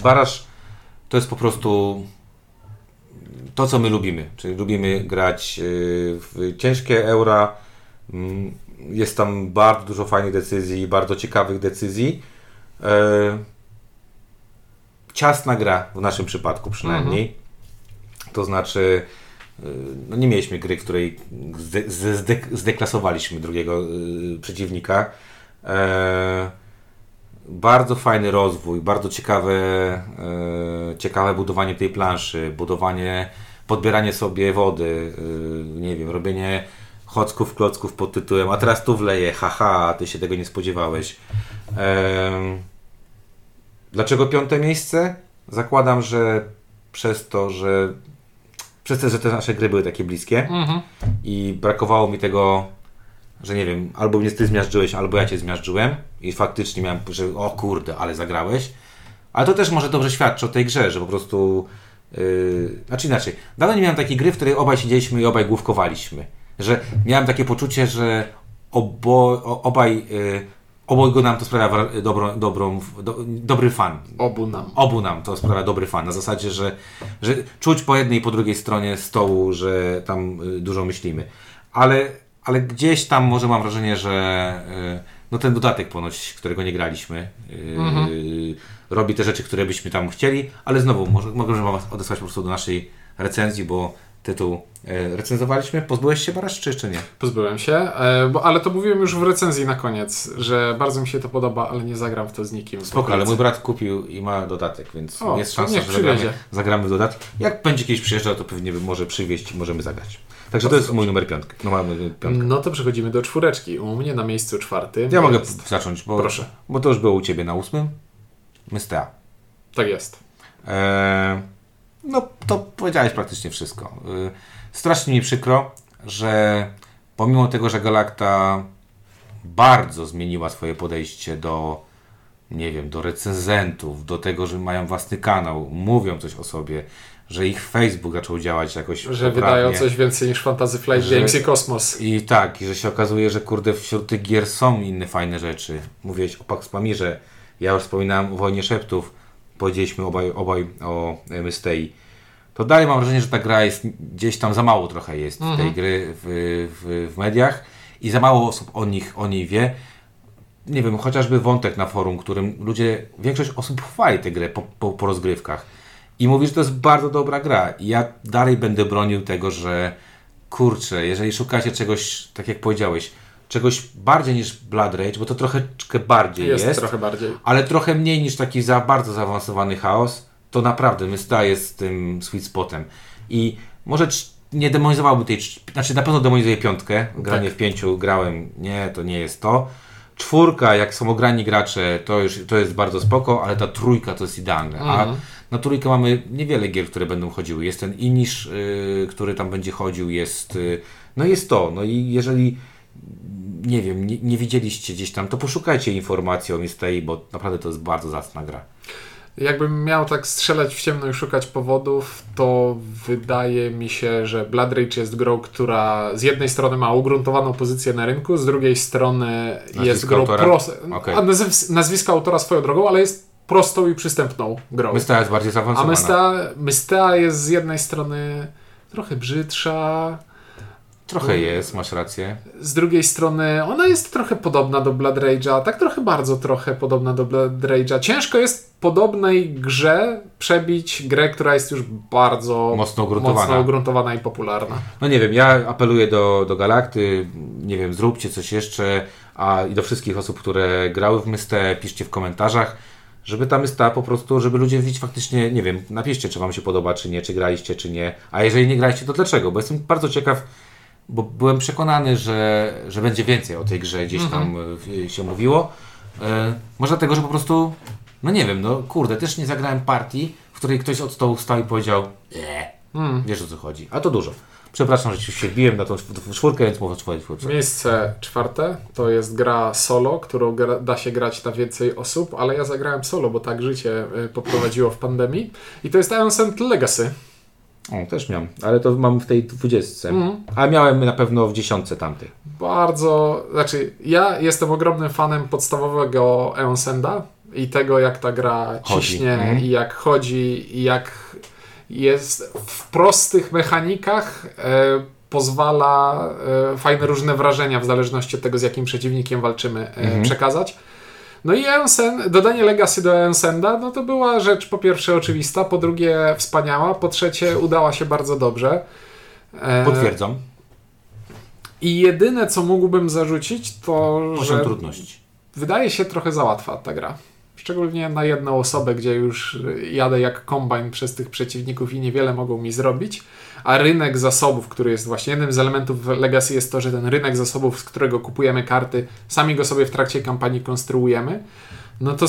Barasz to jest po prostu to, co my lubimy, czyli lubimy grać e, w ciężkie eura. Mm, Jest tam bardzo dużo fajnych decyzji, bardzo ciekawych decyzji. E, Ciasna gra w naszym przypadku przynajmniej. To znaczy, y, no nie mieliśmy gry, w której zde, zde, zde- zdeklasowaliśmy drugiego y, przeciwnika. E, bardzo fajny rozwój, bardzo ciekawe, e, ciekawe budowanie tej planszy, budowanie, podbieranie sobie wody, y, nie wiem, robienie chocków, klocków pod tytułem a teraz tu wleję, haha, ty się tego nie spodziewałeś. E, Dlaczego piąte miejsce? zakładam, że przez to, że przez to, że te nasze gry były takie bliskie Mhm. i brakowało mi tego, że nie wiem, albo mnie ty zmiażdżyłeś, albo ja cię zmiażdżyłem i faktycznie miałem, że o kurde, ale zagrałeś. Ale to też może dobrze świadczy o tej grze, że po prostu. Yy, znaczy inaczej. Dawno nie miałem takiej gry, w której obaj siedzieliśmy i obaj główkowaliśmy. Że miałem takie poczucie, że obo, obaj. Yy, obojgu nam to sprawia dobrą, dobrą, do, dobry fan. Obu nam. Obu nam to sprawia dobry fan. Na zasadzie, że, że czuć po jednej i po drugiej stronie stołu, że tam y, dużo myślimy. Ale, ale gdzieś tam może mam wrażenie, że y, no ten dodatek ponoć, którego nie graliśmy, y, robi te rzeczy, które byśmy tam chcieli, ale znowu może, możemy Was odesłać po prostu do naszej recenzji, bo tytuł y, recenzowaliśmy. Pozbyłeś się Barasz, czy jeszcze nie? Pozbyłem się, e, bo, ale to mówiłem już w recenzji na koniec, że bardzo mi się to podoba, ale nie zagram w to z nikim. Spoko, ale mój brat kupił i ma dodatek, więc O, jest szansa, że zagramy, zagramy w dodatek. Jak będzie kiedyś przyjeżdżał, to pewnie może przywieźć i możemy zagrać. Także to jest mój numer piątki. No, mamy piątkę. No to przechodzimy do czwóreczki. U mnie na miejscu czwartym. Ja mogę jest- zacząć, bo, Proszę. bo to już było u Ciebie na ósmym. Mystea. Tak jest. Eee, no to powiedziałeś praktycznie wszystko. Eee, strasznie mi przykro, że pomimo tego, że Galacta bardzo zmieniła swoje podejście do nie wiem, do recenzentów, do tego, że mają własny kanał, mówią coś o sobie, że ich Facebook zaczął działać jakoś Że poprawnie. wydają coś więcej niż Fantasy Flight Że- Games i Kosmos. I tak, i że się okazuje, że kurde wśród tych gier są inne fajne rzeczy. Mówiłeś o Pax Pamirze, ja już wspominałem o Wojnie Szeptów, powiedzieliśmy obaj, obaj o Mystei. To dalej mam wrażenie, że ta gra jest gdzieś tam za mało trochę jest tej gry w, w, w mediach i za mało osób o, nich, o niej wie. Nie wiem, chociażby wątek na forum, którym ludzie, większość osób chwali tę grę po, po, po rozgrywkach i mówi, że to jest bardzo dobra gra. I ja dalej będę bronił tego, że kurczę, jeżeli szukacie czegoś, tak jak powiedziałeś, czegoś bardziej niż Blood Rage, bo to troszeczkę bardziej Jest, jest, trochę bardziej. ale trochę mniej niż taki za bardzo zaawansowany chaos, to naprawdę Mysta jest tym sweet spotem. I może nie demonizowałbym tej, cz- znaczy na pewno demonizuję piątkę, granie Tak. w pięciu grałem, nie, to nie jest to. Czwórka, jak są ograni gracze, to już to jest bardzo spoko, ale ta trójka to jest idealne. A Mhm. Na trójkę mamy niewiele gier, które będą chodziły. Jest ten Inish, y, który tam będzie chodził, jest, y, no jest to. No i jeżeli nie wiem, nie, nie widzieliście gdzieś tam, to poszukajcie informacji o Mistei, bo naprawdę to jest bardzo zacna gra. Jakbym miał tak strzelać w ciemno i szukać powodów, to wydaje mi się, że Blood Rage jest grą, która z jednej strony ma ugruntowaną pozycję na rynku, z drugiej strony jest grą autora? Okej. A nazw- nazwisko autora swoją drogą, ale jest prostą i przystępną grą. Mystea jest bardziej A zaawansowana. Mystea, Mystea jest z jednej strony trochę brzydsza, Trochę jest, masz rację. z drugiej strony ona jest trochę podobna do Blood Rage'a, tak trochę bardzo trochę podobna do Blood Rage'a. Ciężko jest podobnej grze przebić grę, która jest już bardzo Mocno ugruntowana. mocno ugruntowana i popularna. No nie wiem, ja apeluję do, do Galakty, nie wiem, zróbcie coś jeszcze, a i do wszystkich osób, które grały w Mystę, piszcie w komentarzach, żeby ta Mysta po prostu, żeby ludzie widzieć faktycznie, nie wiem, napiszcie, czy Wam się podoba, czy nie, czy graliście, czy nie, a jeżeli nie graliście, to dlaczego? Bo jestem bardzo ciekaw, bo byłem przekonany, że, że będzie więcej o tej grze gdzieś tam y, się mówiło. E, może dlatego, że po prostu, no nie wiem, no kurde, też nie zagrałem partii, w której ktoś od stołu stał i powiedział, eee, wiesz o co chodzi, a to dużo. Przepraszam, że się wbiłem na tą czw- czwórkę, więc mówię o twojej czwórce. Miejsce czwarte to jest gra solo, którą gra, da się grać na więcej osób, ale ja zagrałem solo, bo tak życie y, poprowadziło w pandemii. I to jest Ancient Legacy. O, też miałem, ale to mam w tej dwudziestce. A miałem na pewno w dziesiątce tamtej. Bardzo, znaczy ja jestem ogromnym fanem podstawowego Eonsenda i tego jak ta gra ciśnie Mhm. i jak chodzi i jak jest w prostych mechanikach e, pozwala e, fajne różne wrażenia w zależności od tego z jakim przeciwnikiem walczymy e, przekazać. No i Eonsen, dodanie Legacy do Eonsenda, no to była rzecz po pierwsze oczywista, po drugie wspaniała, po trzecie udała się bardzo dobrze. Potwierdzam. i jedyne, co mógłbym zarzucić, to Poziom że trudności. wydaje się trochę za łatwa ta gra. Szczególnie na jedną osobę, gdzie już jadę jak kombajn przez tych przeciwników i niewiele mogą mi zrobić. A rynek zasobów, który jest właśnie jednym z elementów Legacy, jest to, że ten rynek zasobów, z którego kupujemy karty, sami go sobie w trakcie kampanii konstruujemy. no to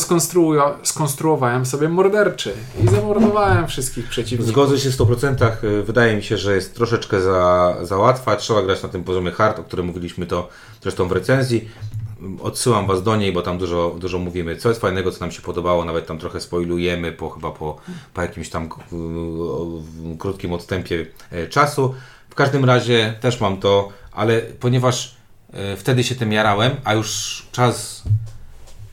skonstruowałem sobie morderczy i zamordowałem wszystkich przeciwników. Zgodzę się w 100%. Wydaje mi się, że jest troszeczkę za, za łatwa. Trzeba grać na tym poziomie hard, o którym mówiliśmy to zresztą w recenzji. Odsyłam Was do niej, bo tam dużo, dużo mówimy, co jest fajnego, co nam się podobało, nawet tam trochę spoilujemy, po, chyba po, po jakimś tam krótkim odstępie e, czasu. W każdym razie też mam to, ale ponieważ e, wtedy się tym jarałem, a już czas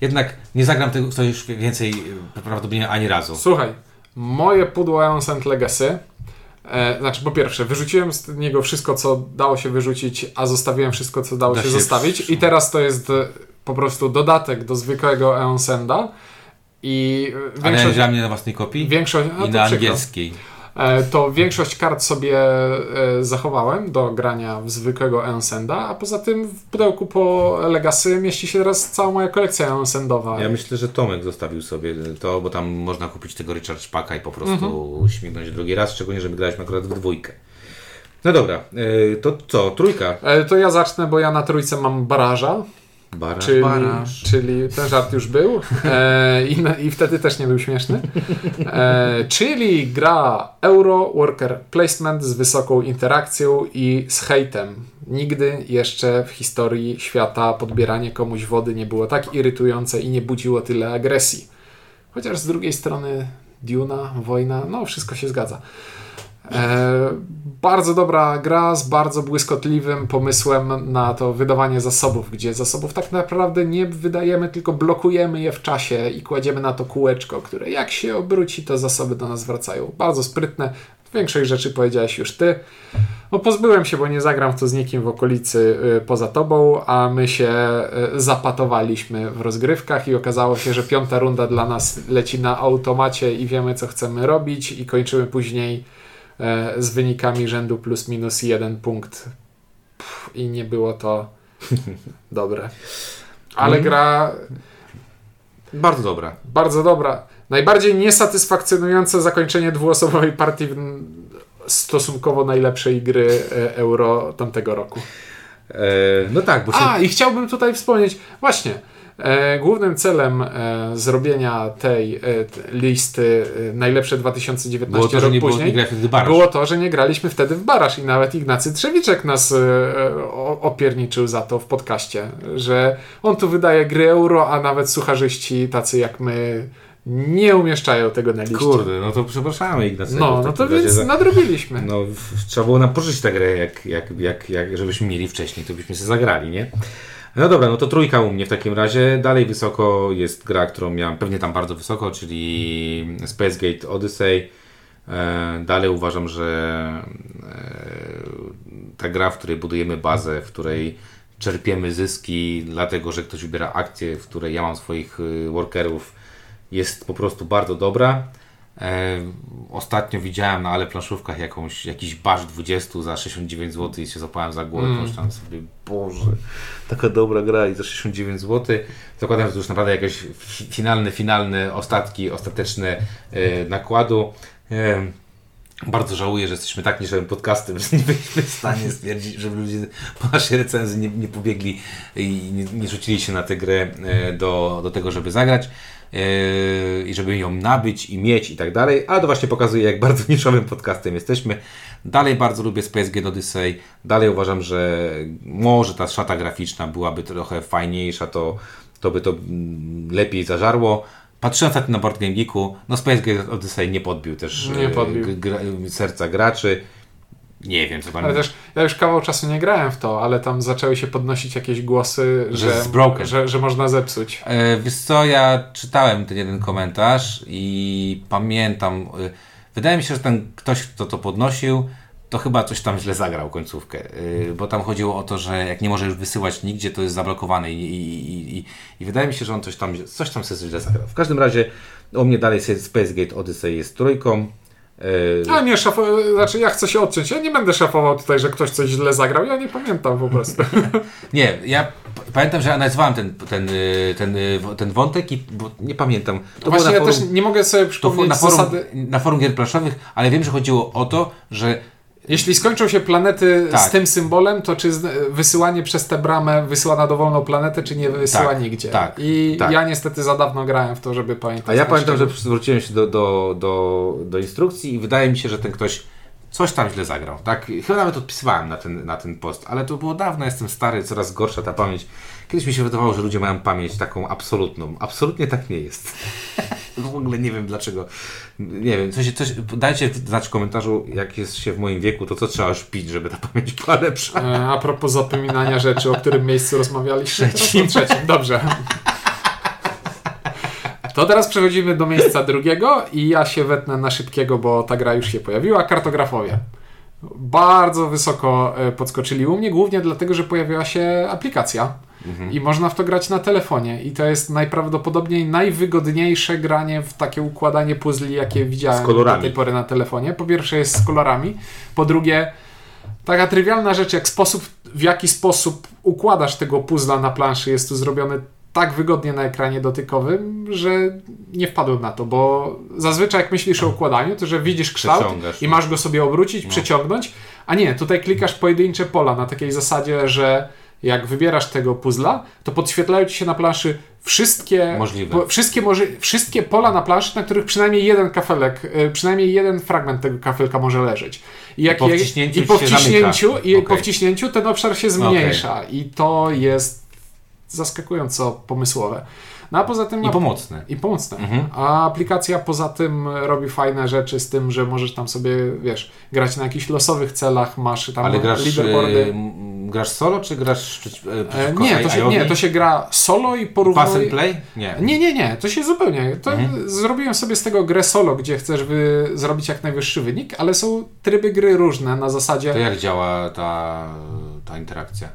jednak nie zagram tego już więcej e, prawdopodobnie ani razu. Słuchaj, moje pudło Ancient Legacy E, znaczy, po pierwsze, wyrzuciłem z niego wszystko, co dało się wyrzucić, a zostawiłem wszystko, co dało da się, się zostawić. I teraz to jest e, po prostu dodatek do zwykłego Eonsenda. I większość, Ale dla mnie na własnej kopii? Większość, I na angielskiej. E, to większość kart sobie e, zachowałem do grania w zwykłego Ensenda, a poza tym w pudełku po Legacy mieści się teraz cała moja kolekcja Ensendowa. Ja myślę, że Tomek zostawił sobie to, bo tam można kupić tego Richard Szpaka i po prostu mhm. śmignąć drugi raz, szczególnie, że my graliśmy akurat w dwójkę. No dobra, e, to co, trójka? To ja zacznę, bo ja na trójce mam baraża. Baraż, czyli, baraż. czyli ten żart już był e, i, i wtedy też nie był śmieszny. E, czyli gra Euro Worker Placement z wysoką interakcją i z hejtem. Nigdy jeszcze w historii świata podbieranie komuś wody nie było tak irytujące i nie budziło tyle agresji. Chociaż z drugiej strony Duna, wojna, no wszystko się zgadza. E, bardzo dobra gra z bardzo błyskotliwym pomysłem na to wydawanie zasobów, gdzie zasobów tak naprawdę nie wydajemy, tylko blokujemy je w czasie i kładziemy na to kółeczko, które jak się obróci, to zasoby do nas wracają. Bardzo sprytne. Większość rzeczy powiedziałeś już ty. No pozbyłem się, bo nie zagram w to z nikim w okolicy y, poza tobą, a my się y, zapatowaliśmy w rozgrywkach i okazało się, że piąta runda dla nas leci na automacie i wiemy co chcemy robić i kończymy później z wynikami rzędu plus minus jeden punkt Pff, i nie było to *laughs* dobre. Ale mm. gra bardzo dobra. Bardzo dobra. Najbardziej niesatysfakcjonujące zakończenie dwuosobowej partii w stosunkowo najlepszej gry e, Euro tamtego roku. E, no tak, bo się... A, i chciałbym tutaj wspomnieć, właśnie, E, głównym celem e, zrobienia tej e, listy najlepsze 2019 było to, rok później było, to, że nie graliśmy wtedy w baraż i nawet Ignacy Trzewiczek nas opierniczył za to w podcaście, że on tu wydaje gry euro, a nawet sucharzyści tacy jak my nie umieszczają tego na liście. Kurde, no to przepraszamy Ignacy. No, no to więc nadrobiliśmy. No, trzeba było nam pożyczyć tę grę, jak, jak, jak, jak, żebyśmy mieli wcześniej, to byśmy się zagrali, nie? No dobra, no to trójka u mnie w takim razie. Dalej wysoko jest gra, którą miałem pewnie tam bardzo wysoko, czyli Space Gate Odyssey. E, dalej uważam, że e, ta gra, w której budujemy bazę, w której czerpiemy zyski, dlatego że ktoś wybiera akcję, w której ja mam swoich y, workerów, jest po prostu bardzo dobra. E, ostatnio widziałem na ale planszówkach jakąś, jakiś basz 20 za 69 zł i się zapałem za głowę, mm. pomyślałem sobie, Boże, taka dobra gra i za 69 zł. Zakładam, że to już naprawdę jakieś finalne, finalne ostatki, ostateczne e, nakładu. E, bardzo żałuję, że jesteśmy tak niższym podcastem, że nie byliśmy w stanie stwierdzić, żeby ludzie po naszej recenzji nie, nie pobiegli i nie, nie, rzucili się na tę grę do, do tego, żeby zagrać. Yy, i żeby ją nabyć i mieć i tak dalej, ale to właśnie pokazuje, jak bardzo *laughs* niszowym podcastem jesteśmy. Dalej bardzo lubię Space Gate Odyssey, dalej uważam, że może ta szata graficzna byłaby trochę fajniejsza, to, to by to mm, lepiej zażarło. Patrząc na Board Game Geeku, no Space Gate Odyssey nie podbił też nie podbił. serca graczy. Nie wiem, co tam... Ale też, ja już kawał czasu nie grałem w to, ale tam zaczęły się podnosić jakieś głosy, że, że, że, że można zepsuć. E, wiesz co, ja czytałem ten jeden komentarz i pamiętam, e, wydaje mi się, że ten ktoś, kto to podnosił, to chyba coś tam źle zagrał końcówkę, e, bo tam chodziło o to, że jak nie może już wysyłać nigdzie, to jest zablokowane i, i, i, i wydaje mi się, że on coś tam, coś tam sobie źle zagrał. W każdym razie u mnie dalej Space Gate Odyssey jest trójką. A nie, szafował, znaczy ja chcę się odciąć. Ja nie będę szafował tutaj, że ktoś coś źle zagrał. Ja nie pamiętam po prostu. *laughs* nie, ja pamiętam, że analizowałem ten, ten, y, ten, y, ten wątek i nie pamiętam. To Właśnie ja forum, też nie mogę sobie przypomnieć na forum, zasady... Na forum gier planszowych, ale wiem, że chodziło o to, że Jeśli skończą się planety Tak. z tym symbolem, to czy wysyłanie przez tę bramę wysyła na dowolną planetę, czy nie wysyła Tak, nigdzie? tak, I tak. ja niestety za dawno grałem w to, żeby pamiętać. A ja pamiętam, że zwróciłem się do, do, do, do instrukcji i wydaje mi się, że ten ktoś coś tam źle zagrał. Tak? Chyba nawet odpisywałem na ten, na ten post, ale to było dawno, jestem stary, coraz gorsza ta pamięć. Kiedyś mi się wydawało, że ludzie mają pamięć taką absolutną. Absolutnie tak nie jest. *laughs* w ogóle nie wiem dlaczego. Nie wiem, coś, coś, dajcie znać w komentarzu, jak jest się w moim wieku, to co trzeba już pić, żeby ta pamięć była lepsza. E, A propos zapominania rzeczy, o którym miejscu rozmawialiśmy? Trzecim. Trzecim, dobrze. To teraz przechodzimy do miejsca drugiego i ja się wetnę na szybkiego, bo ta gra już się pojawiła. Kartografowie. Bardzo wysoko e, podskoczyli u mnie, głównie dlatego, że pojawiła się aplikacja Mhm. i można w to grać na telefonie. I to jest najprawdopodobniej najwygodniejsze granie w takie układanie puzli, jakie widziałem do tej pory na telefonie. Po pierwsze jest z kolorami, po drugie taka trywialna rzecz, jak sposób, w jaki sposób układasz tego puzla na planszy jest tu zrobiony tak wygodnie na ekranie dotykowym, że nie wpadłem na to, bo zazwyczaj jak myślisz o układaniu, to że widzisz kształt i masz go sobie obrócić, No. przeciągnąć, a nie, tutaj klikasz pojedyncze pola na takiej zasadzie, że jak wybierasz tego puzla, to podświetlają ci się na planszy wszystkie Możliwe. po, wszystkie, może, wszystkie pola na planszy, na których przynajmniej jeden kafelek, y, przynajmniej jeden fragment tego kafelka może leżeć. I, jak po je- wciśnięciu i po wciśnięciu, i Okej. po wciśnięciu ten obszar się zmniejsza i to jest zaskakująco pomysłowe. No a poza tym I pomocne. i pomocne. Mhm. A aplikacja poza tym robi fajne rzeczy z tym, że możesz tam sobie, wiesz, grać na jakichś losowych celach, masz tam Ale grasz, leaderboardy. e, m, grasz solo, czy grasz e, E, przeciwko nie, to się, nie, to się gra solo i Pass porównuje... and play? Nie. Nie, nie, nie, to się zupełnie. To Mhm. Zrobiłem sobie z tego grę solo, gdzie chcesz wy, zrobić jak najwyższy wynik, ale są tryby gry różne na zasadzie. To jak działa ta, ta interakcja?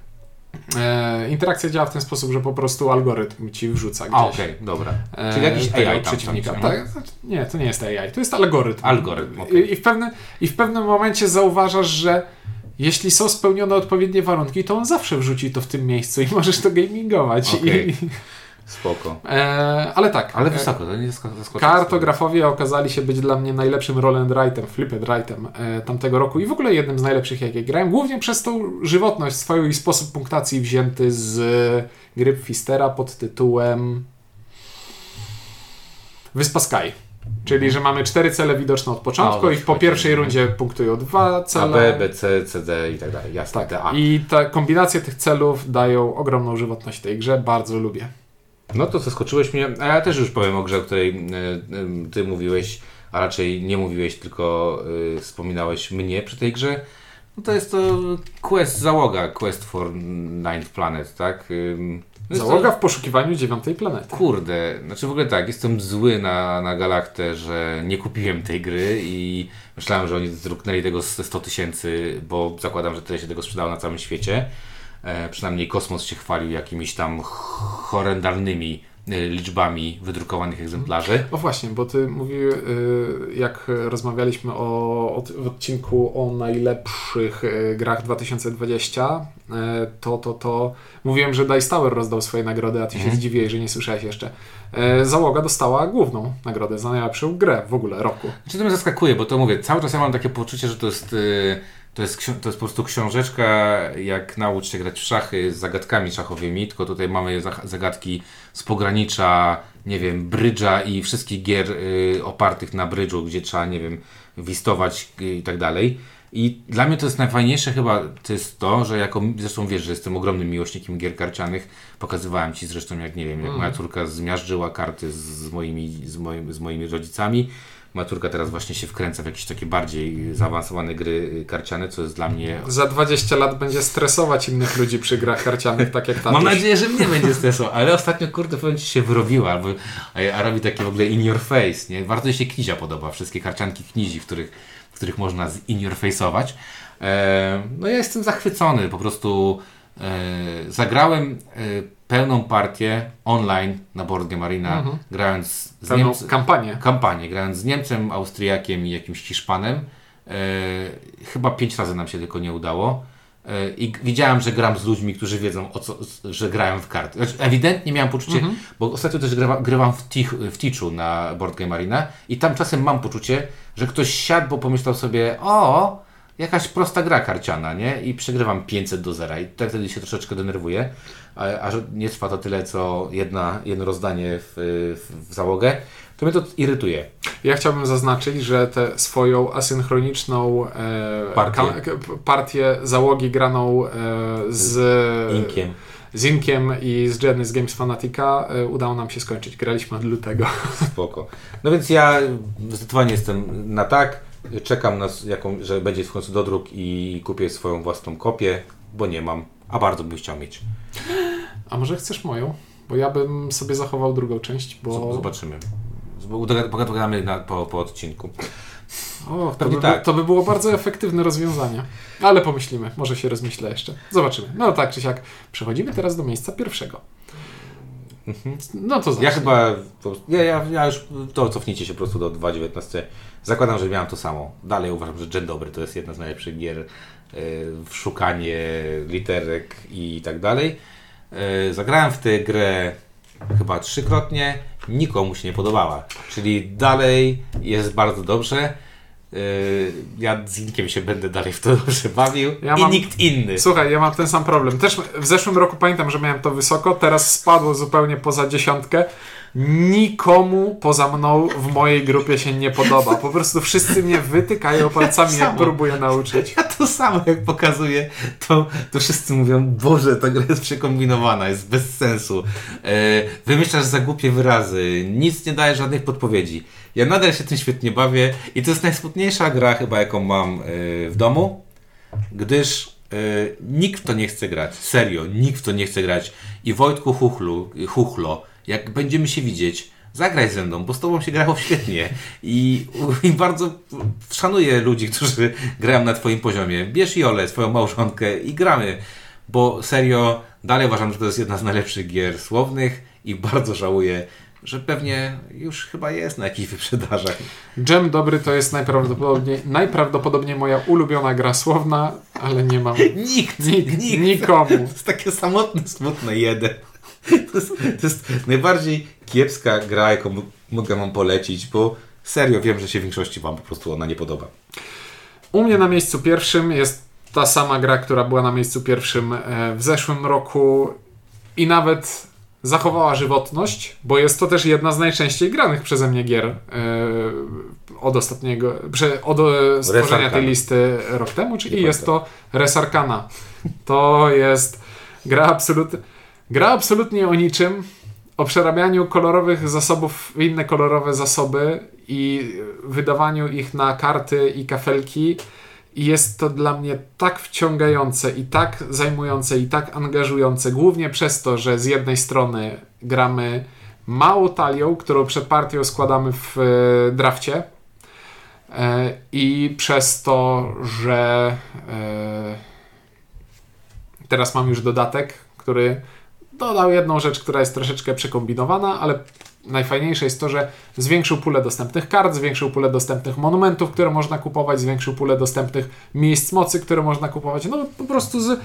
E, interakcja działa w ten sposób, że po prostu algorytm ci wrzuca gdzieś. Okej, dobra. e, Czyli jakiś AI tam przeciwnika. tam, tak? Nie, to nie jest AI, to jest algorytm. Algorytm, okej. I, i, w pewne, I w pewnym momencie zauważasz, że jeśli są spełnione odpowiednie warunki, to on zawsze wrzuci to w tym miejscu i *laughs* możesz to gamingować. Okej. I, Spoko. e, ale tak. Ale e, wysoko, to nie. Kartografowie okazali się być dla mnie najlepszym roll and write'em, flipped write'em e, tamtego roku i w ogóle jednym z najlepszych, jakie grałem, głównie przez tą żywotność swoją i sposób punktacji wzięty z e, gry Fistera pod tytułem Wyspa Sky. Czyli, że mamy cztery cele widoczne od początku No, i po pierwszej rundzie punktują dwa A, cele. B, B, C, C, D i tak dalej. Jasne. Tak. D, A. I ta kombinacje tych celów dają ogromną żywotność tej grze, bardzo lubię. No to zaskoczyłeś mnie, a ja też już powiem o grze, o której e, e, ty mówiłeś, a raczej nie mówiłeś, tylko e, wspominałeś mnie przy tej grze. No to jest to Quest Załoga, Quest for Ninth Planet, tak? No Załoga To, w poszukiwaniu dziewiątej planety. kurde, znaczy w ogóle tak, jestem zły na, na Galaktę, że nie kupiłem tej gry i myślałem, że oni zruknęli tego ze 100 tysięcy, bo zakładam, że tyle się tego sprzedało na całym świecie. E, przynajmniej Kosmos się chwalił jakimiś tam horrendalnymi liczbami wydrukowanych egzemplarzy. O właśnie, bo ty mówił, y, jak rozmawialiśmy o, o, w odcinku o najlepszych y, grach 2020, y, to, to, to mówiłem, że Dice Tower rozdał swoje nagrody, a ty się Mhm. zdziwiłeś, że nie słyszałeś jeszcze. Y, Załoga dostała główną nagrodę za najlepszą grę w ogóle roku. Czy to mnie zaskakuje, bo to mówię, cały czas ja mam takie poczucie, że to jest, y, to jest, to jest po prostu książeczka, jak nauczyć się grać w szachy z zagadkami szachowymi, tylko tutaj mamy za- zagadki z pogranicza, nie wiem, brydża i wszystkich gier y, opartych na brydżu, gdzie trzeba, nie wiem, wistować y, i tak dalej. I dla mnie to jest najfajniejsze chyba to jest to, że jako, zresztą wiesz, że jestem ogromnym miłośnikiem gier karcianych, pokazywałem Ci zresztą jak, nie wiem, jak Mm. moja córka zmiażdżyła karty z, moimi, z, moim, z moimi rodzicami, Moja córka teraz właśnie się wkręca w jakieś takie bardziej zaawansowane gry y, karciane, co jest dla mnie... Za 20 lat będzie stresować innych ludzi przy grach karcianych, tak jak tam. Mam nadzieję, że mnie będzie stresował, ale ostatnio, kurde, powiem Ci, się wyrobiła, albo, a, robi takie w ogóle in your face, nie? Bardzo się knizia podoba, wszystkie karcianki knizi, w których, w których można z in your face'ować. E, no ja jestem zachwycony, po prostu zagrałem e, pełną partię online na Board Game Arena, Mhm. grając z Niemcem, kampanię. kampanię, grając z Niemcem, Austriakiem i jakimś Hiszpanem. E, chyba pięć razy nam się tylko nie udało. E, I widziałem, że gram z ludźmi, którzy wiedzą, o co, że grają w karty. Znaczy, ewidentnie miałem poczucie, Mhm. bo ostatnio też grywa, grywam w, tich, w Teachu na Board Game Arena i tam czasem mam poczucie, że ktoś siadł, bo pomyślał sobie, o, jakaś prosta gra karciana, nie? I przegrywam 500 do zera i tak wtedy się troszeczkę denerwuję, a, a że nie trwa to tyle, co jedna, jedno rozdanie w, w, w załogę, to mnie to irytuje. Ja chciałbym zaznaczyć, że tę swoją asynchroniczną e, Partię. ka- partię załogi graną e, z Inkiem. z Inkiem i z Jenny z Games Fanatica e, udało nam się skończyć. Graliśmy od lutego. Spoko. No więc ja zdecydowanie jestem na tak. Czekam, na, jaką, że będzie w końcu dodruk i kupię swoją własną kopię, bo nie mam, a bardzo bym chciał mieć. A może chcesz moją? Bo ja bym sobie zachował drugą część, bo... Zobaczymy. Pogadamy na- po, po odcinku. O, to, by, tak. to by było bardzo efektywne rozwiązanie. Ale pomyślimy, może się rozmyślę jeszcze. Zobaczymy. No tak czy siak. Przechodzimy teraz do miejsca pierwszego. No to Ja zacznij. chyba. prostu- Ja, ja, ja już. To cofnijcie się po prostu do 2.19. Zakładam, że miałem to samo. Dalej uważam, że Dzień Dobry to jest jedna z najlepszych gier e, w szukanie literek i tak dalej. E, Zagrałem w tę grę chyba trzykrotnie. Nikomu się nie podobała. Czyli dalej jest bardzo dobrze. E, Ja z Inkiem się będę dalej w to dobrze bawił. Ja I mam- nikt inny. Słuchaj, ja mam ten sam problem. Też w zeszłym roku pamiętam, że miałem to wysoko, teraz spadło zupełnie poza dziesiątkę. Nikomu poza mną w mojej grupie się nie podoba. Po prostu wszyscy mnie wytykają palcami, jak samo. próbuję nauczyć. Ja to samo jak pokazuję, to, to wszyscy mówią, Boże, ta gra jest przekombinowana, jest bez sensu. E, wymyślasz za głupie wyrazy, nic nie daje żadnych podpowiedzi. Ja nadal się tym świetnie bawię i to jest najsmutniejsza gra chyba, jaką mam e, w domu, gdyż e, nikt w to nie chce grać. Serio, nikt w to nie chce grać. I Wojtku Chuchlu, Chuchlo, jak będziemy się widzieć, zagraj ze mną, bo z tobą się grało *laughs* świetnie. I, i bardzo szanuję ludzi, którzy grają na twoim poziomie. Bierz Jolę, swoją małżonkę i gramy. Bo serio, dalej uważam, że to jest jedna z najlepszych gier słownych i bardzo żałuję, że pewnie już chyba jest na jakichś wyprzedażach. Dżem dobry to jest najprawdopodobniej, najprawdopodobniej moja ulubiona gra słowna, ale nie mam Nikt, Nikt, nikt. nikomu. To jest takie samotne, smutne jeden. *laughs* To jest, to jest najbardziej kiepska gra, jaką mogę wam polecić, bo serio wiem, że się większości wam po prostu ona nie podoba. U mnie na miejscu pierwszym jest ta sama gra, która była na miejscu pierwszym e, w zeszłym roku i nawet zachowała żywotność, bo jest to też jedna z najczęściej granych przeze mnie gier e, od ostatniego, prze, od e, stworzenia tej listy rok temu, czyli jest to Res Arcana. To jest gra, absolut, gra absolutnie o niczym, o przerabianiu kolorowych zasobów w inne kolorowe zasoby i wydawaniu ich na karty i kafelki. I jest to dla mnie tak wciągające i tak zajmujące i tak angażujące, głównie przez to, że z jednej strony gramy małą talią, którą przed partią składamy w e, drafcie e, i przez to, że e, teraz mam już dodatek, który dodał jedną rzecz, która jest troszeczkę przekombinowana, ale najfajniejsze jest to, że zwiększył pulę dostępnych kart, zwiększył pulę dostępnych monumentów, które można kupować, zwiększył pulę dostępnych miejsc mocy, które można kupować. No po prostu z,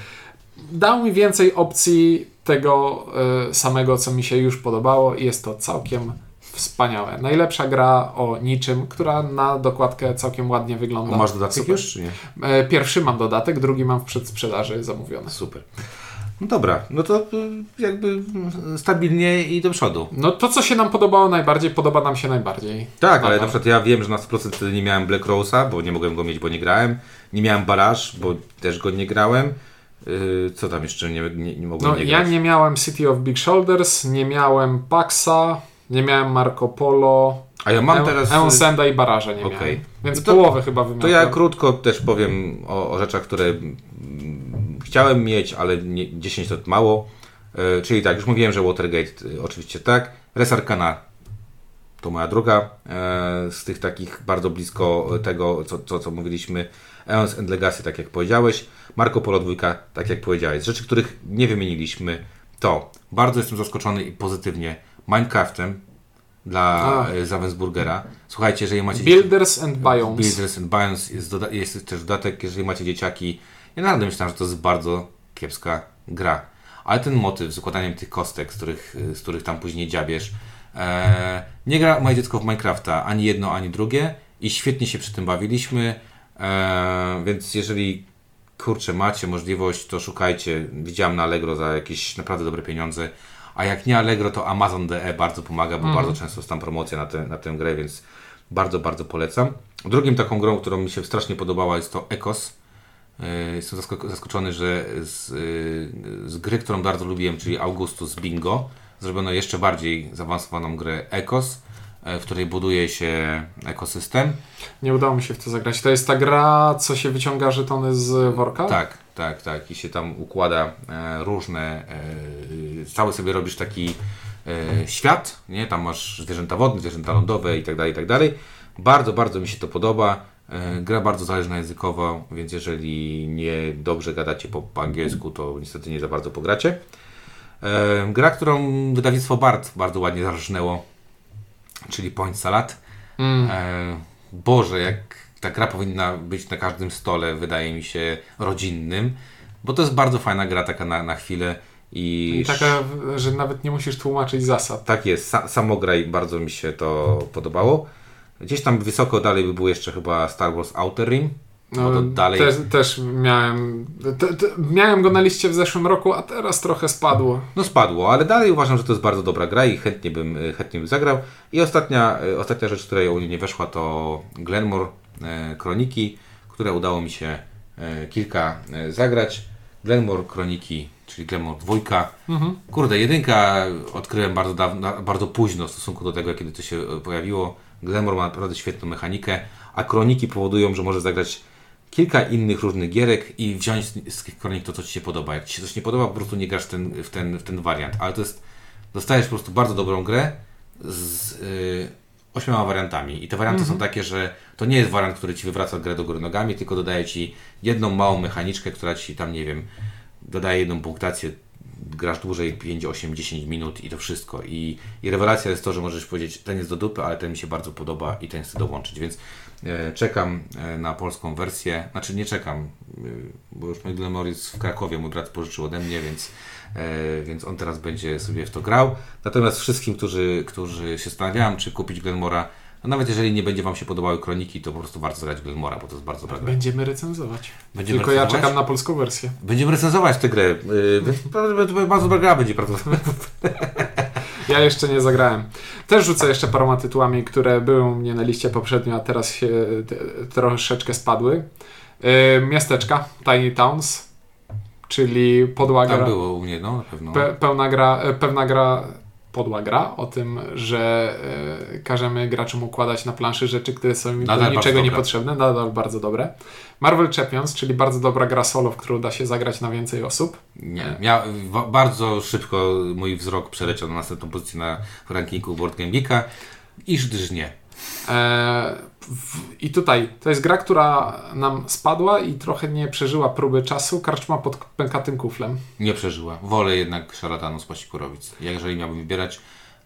dał mi więcej opcji tego y, samego, co mi się już podobało i jest to całkiem wspaniałe. Najlepsza gra o niczym, która na dokładkę całkiem ładnie wygląda. A masz dodatek już, czy nie? E, Pierwszy mam dodatek, drugi mam w przedsprzedaży zamówiony. Super. No dobra, no to y, jakby y, stabilnie i do przodu. No to, co się nam podobało najbardziej, podoba nam się najbardziej. Tak, ale na przykład ja wiem, że na 100% wtedy nie miałem Black Rose'a, bo nie mogłem go mieć, bo nie grałem. Nie miałem Baraż, bo też go nie grałem. Yy, co tam jeszcze nie, nie, nie mogłem No, nie ja grać? nie miałem City of Big Shoulders, nie miałem Paxa, nie miałem Marco Polo, A ja mam E- teraz... Eonsenda i Baraża nie Okej. miałem. Więc No to- połowę chyba To wymiotłem. ja krótko też powiem o, o rzeczach, które chciałem mieć, ale nie, 10 to mało. E, czyli tak, już mówiłem, że Watergate y, oczywiście tak. Res Arcana to moja druga e, z tych takich bardzo blisko tego, co, co, co mówiliśmy. Eons and Legacy, tak jak powiedziałeś. Marco Polo 2, tak jak powiedziałeś. Rzeczy, których nie wymieniliśmy, to bardzo jestem zaskoczony i pozytywnie Minecraftem dla A. e, Ravensburgera. Słuchajcie, jeżeli macie Builders and Biomes. Builders and Biomes jest, doda- jest też dodatek, jeżeli macie dzieciaki. Ja naprawdę myślałem, że to jest bardzo kiepska gra. Ale ten motyw z układaniem tych kostek, z których, z których tam później dziabiesz, e, nie gra moje dziecko w Minecrafta, ani jedno, ani drugie i świetnie się przy tym bawiliśmy. E, więc jeżeli kurczę, macie możliwość, to szukajcie. Widziałem na Allegro za jakieś naprawdę dobre pieniądze. A jak nie Allegro, to Amazon.de bardzo pomaga, bo Mhm. bardzo często jest tam promocja na, tę na tę grę, więc bardzo, bardzo polecam. Drugim taką grą, którą mi się strasznie podobała jest to Ecos. Yy, Jestem zaskoczony, że z, yy, z gry, którą bardzo lubiłem, czyli Augustus Bingo, zrobiono jeszcze bardziej zaawansowaną grę Ecos, yy, w której buduje się ekosystem. Nie udało mi się w to zagrać. To jest ta gra, co się wyciąga żetony z worka? Tak, tak, tak. I się tam układa e, różne. E, cały sobie robisz taki e, świat, nie? Tam masz zwierzęta wodne, zwierzęta lądowe i tak dalej, i tak dalej. Bardzo, bardzo mi się to podoba. E, gra bardzo zależna językowo, więc jeżeli nie dobrze gadacie po, po angielsku, to niestety nie za bardzo pogracie. E, gra, którą wydawnictwo BART bardzo ładnie zarżnęło, czyli Point Salad. Mm. E, Boże, jak ta gra powinna być na każdym stole, wydaje mi się, rodzinnym, bo to jest bardzo fajna gra, taka na, na chwilę. I, I taka, że nawet nie musisz tłumaczyć zasad. tak jest, sa, samograj bardzo mi się to podobało. Gdzieś tam wysoko dalej by był jeszcze chyba Star Wars Outer Rim. No to dalej. Też, też miałem, te, te, miałem go na liście w zeszłym roku, a teraz trochę spadło. No spadło, ale dalej uważam, że to jest bardzo dobra gra i chętnie bym, chętnie bym zagrał. I ostatnia, e, ostatnia rzecz, która u mnie nie weszła, to Glenmore e, Kroniki, które udało mi się e, kilka e, zagrać. Glenmore Kroniki, czyli Glenmore dwójka. Mhm. Kurde, jedynka odkryłem bardzo, dawno, bardzo późno w stosunku do tego, kiedy to się pojawiło. Glenmore ma naprawdę świetną mechanikę, a Kroniki powodują, że możesz zagrać kilka innych różnych gierek i wziąć z tych kronik to, co Ci się podoba. Jak Ci się coś nie podoba, po prostu nie grasz w ten, w ten, w ten wariant. Ale to jest, dostajesz po prostu bardzo dobrą grę z y, ośmioma wariantami. I te warianty są takie, że to nie jest wariant, który Ci wywraca grę do góry nogami, tylko dodaje Ci jedną małą mechaniczkę, która Ci tam, nie wiem, dodaje jedną punktację, grasz dłużej 5, 8, 10 minut i to wszystko. I, I rewelacja jest to, że możesz powiedzieć, ten jest do dupy, ale ten mi się bardzo podoba i ten chcę dołączyć. Więc e, czekam e, na polską wersję. Znaczy nie czekam, e, bo już mój Glenmore jest w Krakowie, mój brat pożyczył ode mnie, więc, e, więc on teraz będzie sobie w to grał. Natomiast wszystkim, którzy, którzy się zastanawiają, czy kupić Glenmora, no nawet jeżeli nie będzie Wam się podobały kroniki, to po prostu warto zagrać w Glenmora, bo to jest bardzo dobra gra. Będziemy recenzować. Będziemy Tylko ja recenzować? czekam na polską wersję. Będziemy recenzować tę grę. Yy, bardzo dobra gra będzie prawdopodobnie. *laughs* Ja jeszcze nie zagrałem. Też rzucę jeszcze paroma tytułami, które były u mnie na liście poprzednio, a teraz się troszeczkę spadły. Yy, miasteczka, Tiny Towns, czyli podła Tam gra, było u mnie, no na pewno. pe, pełna gra, e, pewna gra, podła gra o tym, że e, każemy graczom układać na planszy rzeczy, które są im do niczego niepotrzebne, nadal bardzo dobre. Marvel Champions, czyli bardzo dobra gra solo, w którą da się zagrać na więcej osób. Nie. Wa- bardzo szybko mój wzrok przeleciał na następną pozycję na rankingu Board Game Geeka. Iż gdyż nie. E, I tutaj to jest gra, która nam spadła i trochę nie przeżyła próby czasu. Karczma pod pękatym kuflem. Nie przeżyła. Wolę jednak szarlatanu z Pasikorowic. Ja jeżeli miałbym wybierać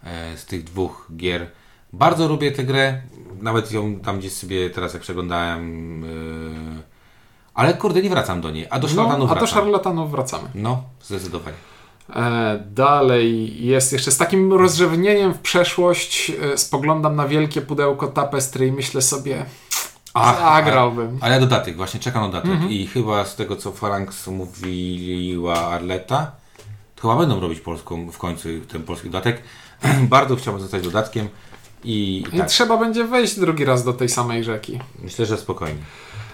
e, z tych dwóch gier, bardzo lubię tę grę. Nawet ją tam gdzieś sobie teraz jak przeglądałem. E, ale kurde, nie wracam do niej. A do szarlatanu No, a do szarlatanów wracamy. No, zdecydowanie. E, dalej jest jeszcze z takim rozrzewnieniem w przeszłość. E, spoglądam na wielkie pudełko tapestry i myślę sobie, Ach, zagrałbym. Ale dodatek, właśnie czekam na dodatek. Mhm. I chyba z tego, co Falanx mówiła Arleta, to chyba będą robić polską w końcu ten polski dodatek. *clears throat* Bardzo chciałbym zostać dodatkiem i I tak, trzeba będzie wejść drugi raz do tej samej rzeki. myślę, że spokojnie.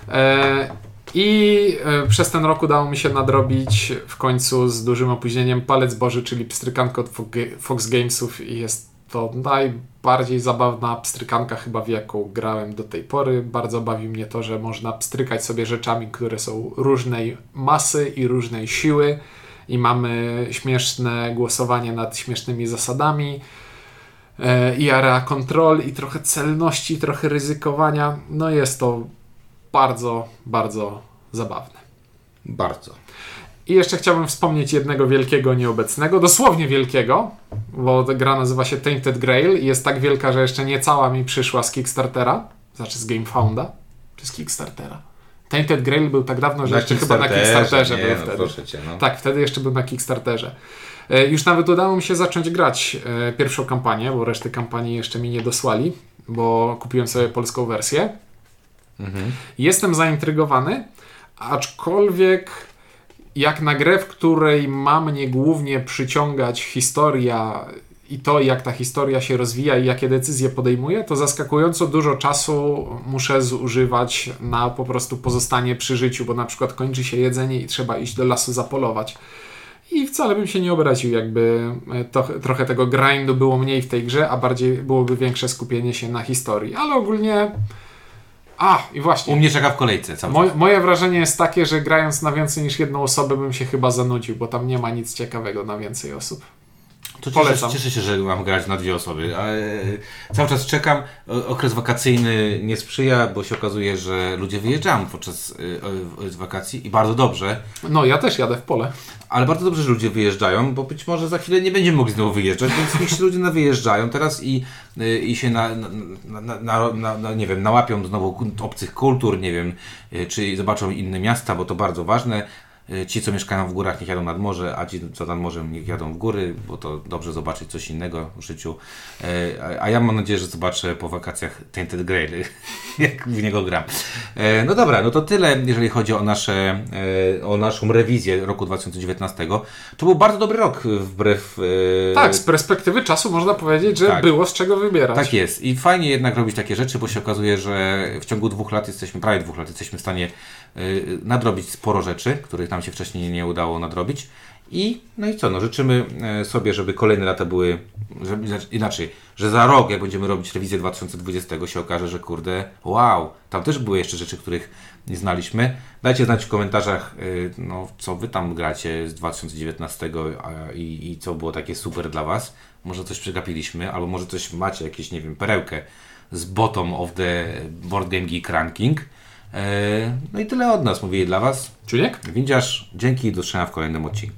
E, I e, przez ten rok udało mi się nadrobić w końcu z dużym opóźnieniem Palec Boży, czyli pstrykanko od Fo- Fox Gamesów i jest to najbardziej zabawna pstrykanka chyba w jaką grałem do tej pory. Bardzo bawi mnie to, że można pstrykać sobie rzeczami, które są różnej masy i różnej siły i mamy śmieszne głosowanie nad śmiesznymi zasadami e, i area control i trochę celności, trochę ryzykowania. No jest to bardzo, bardzo zabawne. Bardzo. I jeszcze chciałbym wspomnieć jednego wielkiego nieobecnego, dosłownie wielkiego, bo ta gra nazywa się Tainted Grail i jest tak wielka, że jeszcze nie cała mi przyszła z Kickstartera, znaczy z GameFounda, czy z Kickstartera. Tainted Grail był tak dawno, że jeszcze chyba na Kickstarterze nie, był no, wtedy. Proszę cię, no. Tak, wtedy jeszcze był na Kickstarterze. E, Już nawet udało mi się zacząć grać e, pierwszą kampanię, bo reszty kampanii jeszcze mi nie dosłali, bo kupiłem sobie polską wersję. Mhm. Jestem zaintrygowany, aczkolwiek jak na grę, w której ma mnie głównie przyciągać historia i to, jak ta historia się rozwija i jakie decyzje podejmuje, to zaskakująco dużo czasu muszę zużywać na po prostu pozostanie przy życiu, bo na przykład kończy się jedzenie i trzeba iść do lasu zapolować. I wcale bym się nie obraził, jakby to, trochę tego grindu było mniej w tej grze, a bardziej byłoby większe skupienie się na historii. Ale ogólnie. A, i właśnie. U mnie czeka w kolejce cały Moj, moje wrażenie jest takie, że grając na więcej niż jedną osobę bym się chyba zanudził, bo tam nie ma nic ciekawego na więcej osób. To cieszę, cieszę, się, że mam grać na dwie osoby. cały czas czekam. Okres wakacyjny nie sprzyja, bo się okazuje, że ludzie wyjeżdżają podczas y, wakacji i bardzo dobrze. No, ja też jadę w pole. Ale bardzo dobrze, że ludzie wyjeżdżają, bo być może za chwilę nie będziemy mogli znowu wyjeżdżać, więc niech się ludzie na wyjeżdżają teraz i, y, i się na, na, na, na, nie wiem, nałapią znowu obcych kultur, nie wiem, czy zobaczą inne miasta, bo to bardzo ważne. Y, ci, co mieszkają w górach, niech jadą nad morze, a ci, co nad morzem, niech jadą w góry, bo to dobrze zobaczyć coś innego w życiu. Y, a ja mam nadzieję, że zobaczę po wakacjach Tainted Grail, *laughs* jak w niego gram. Y, no dobra, no to tyle, jeżeli chodzi o, nasze, o naszą rewizję roku 2019. To był bardzo dobry rok, wbrew... Tak, z perspektywy czasu można powiedzieć, że tak. było z czego wybierać. Tak jest. I fajnie jednak robić takie rzeczy, bo się okazuje, że w ciągu dwóch lat jesteśmy, prawie dwóch lat, jesteśmy w stanie nadrobić sporo rzeczy, których nam się wcześniej nie udało nadrobić. I no i co, no życzymy e, sobie, żeby kolejne lata były, żeby, inaczej, że za rok, jak będziemy robić rewizję 2020, się okaże, że kurde, wow, tam też były jeszcze rzeczy, których nie znaliśmy. Dajcie znać w komentarzach, e, no, co wy tam gracie z 2019 i, i co było takie super dla was. Może coś przegapiliśmy, albo może coś macie, jakieś, nie wiem, perełkę z bottom of the Board Game Geek Ranking. E, no i tyle od nas, mówię dla Was. Czuniek? Windziarz, dzięki i do w kolejnym odcinku.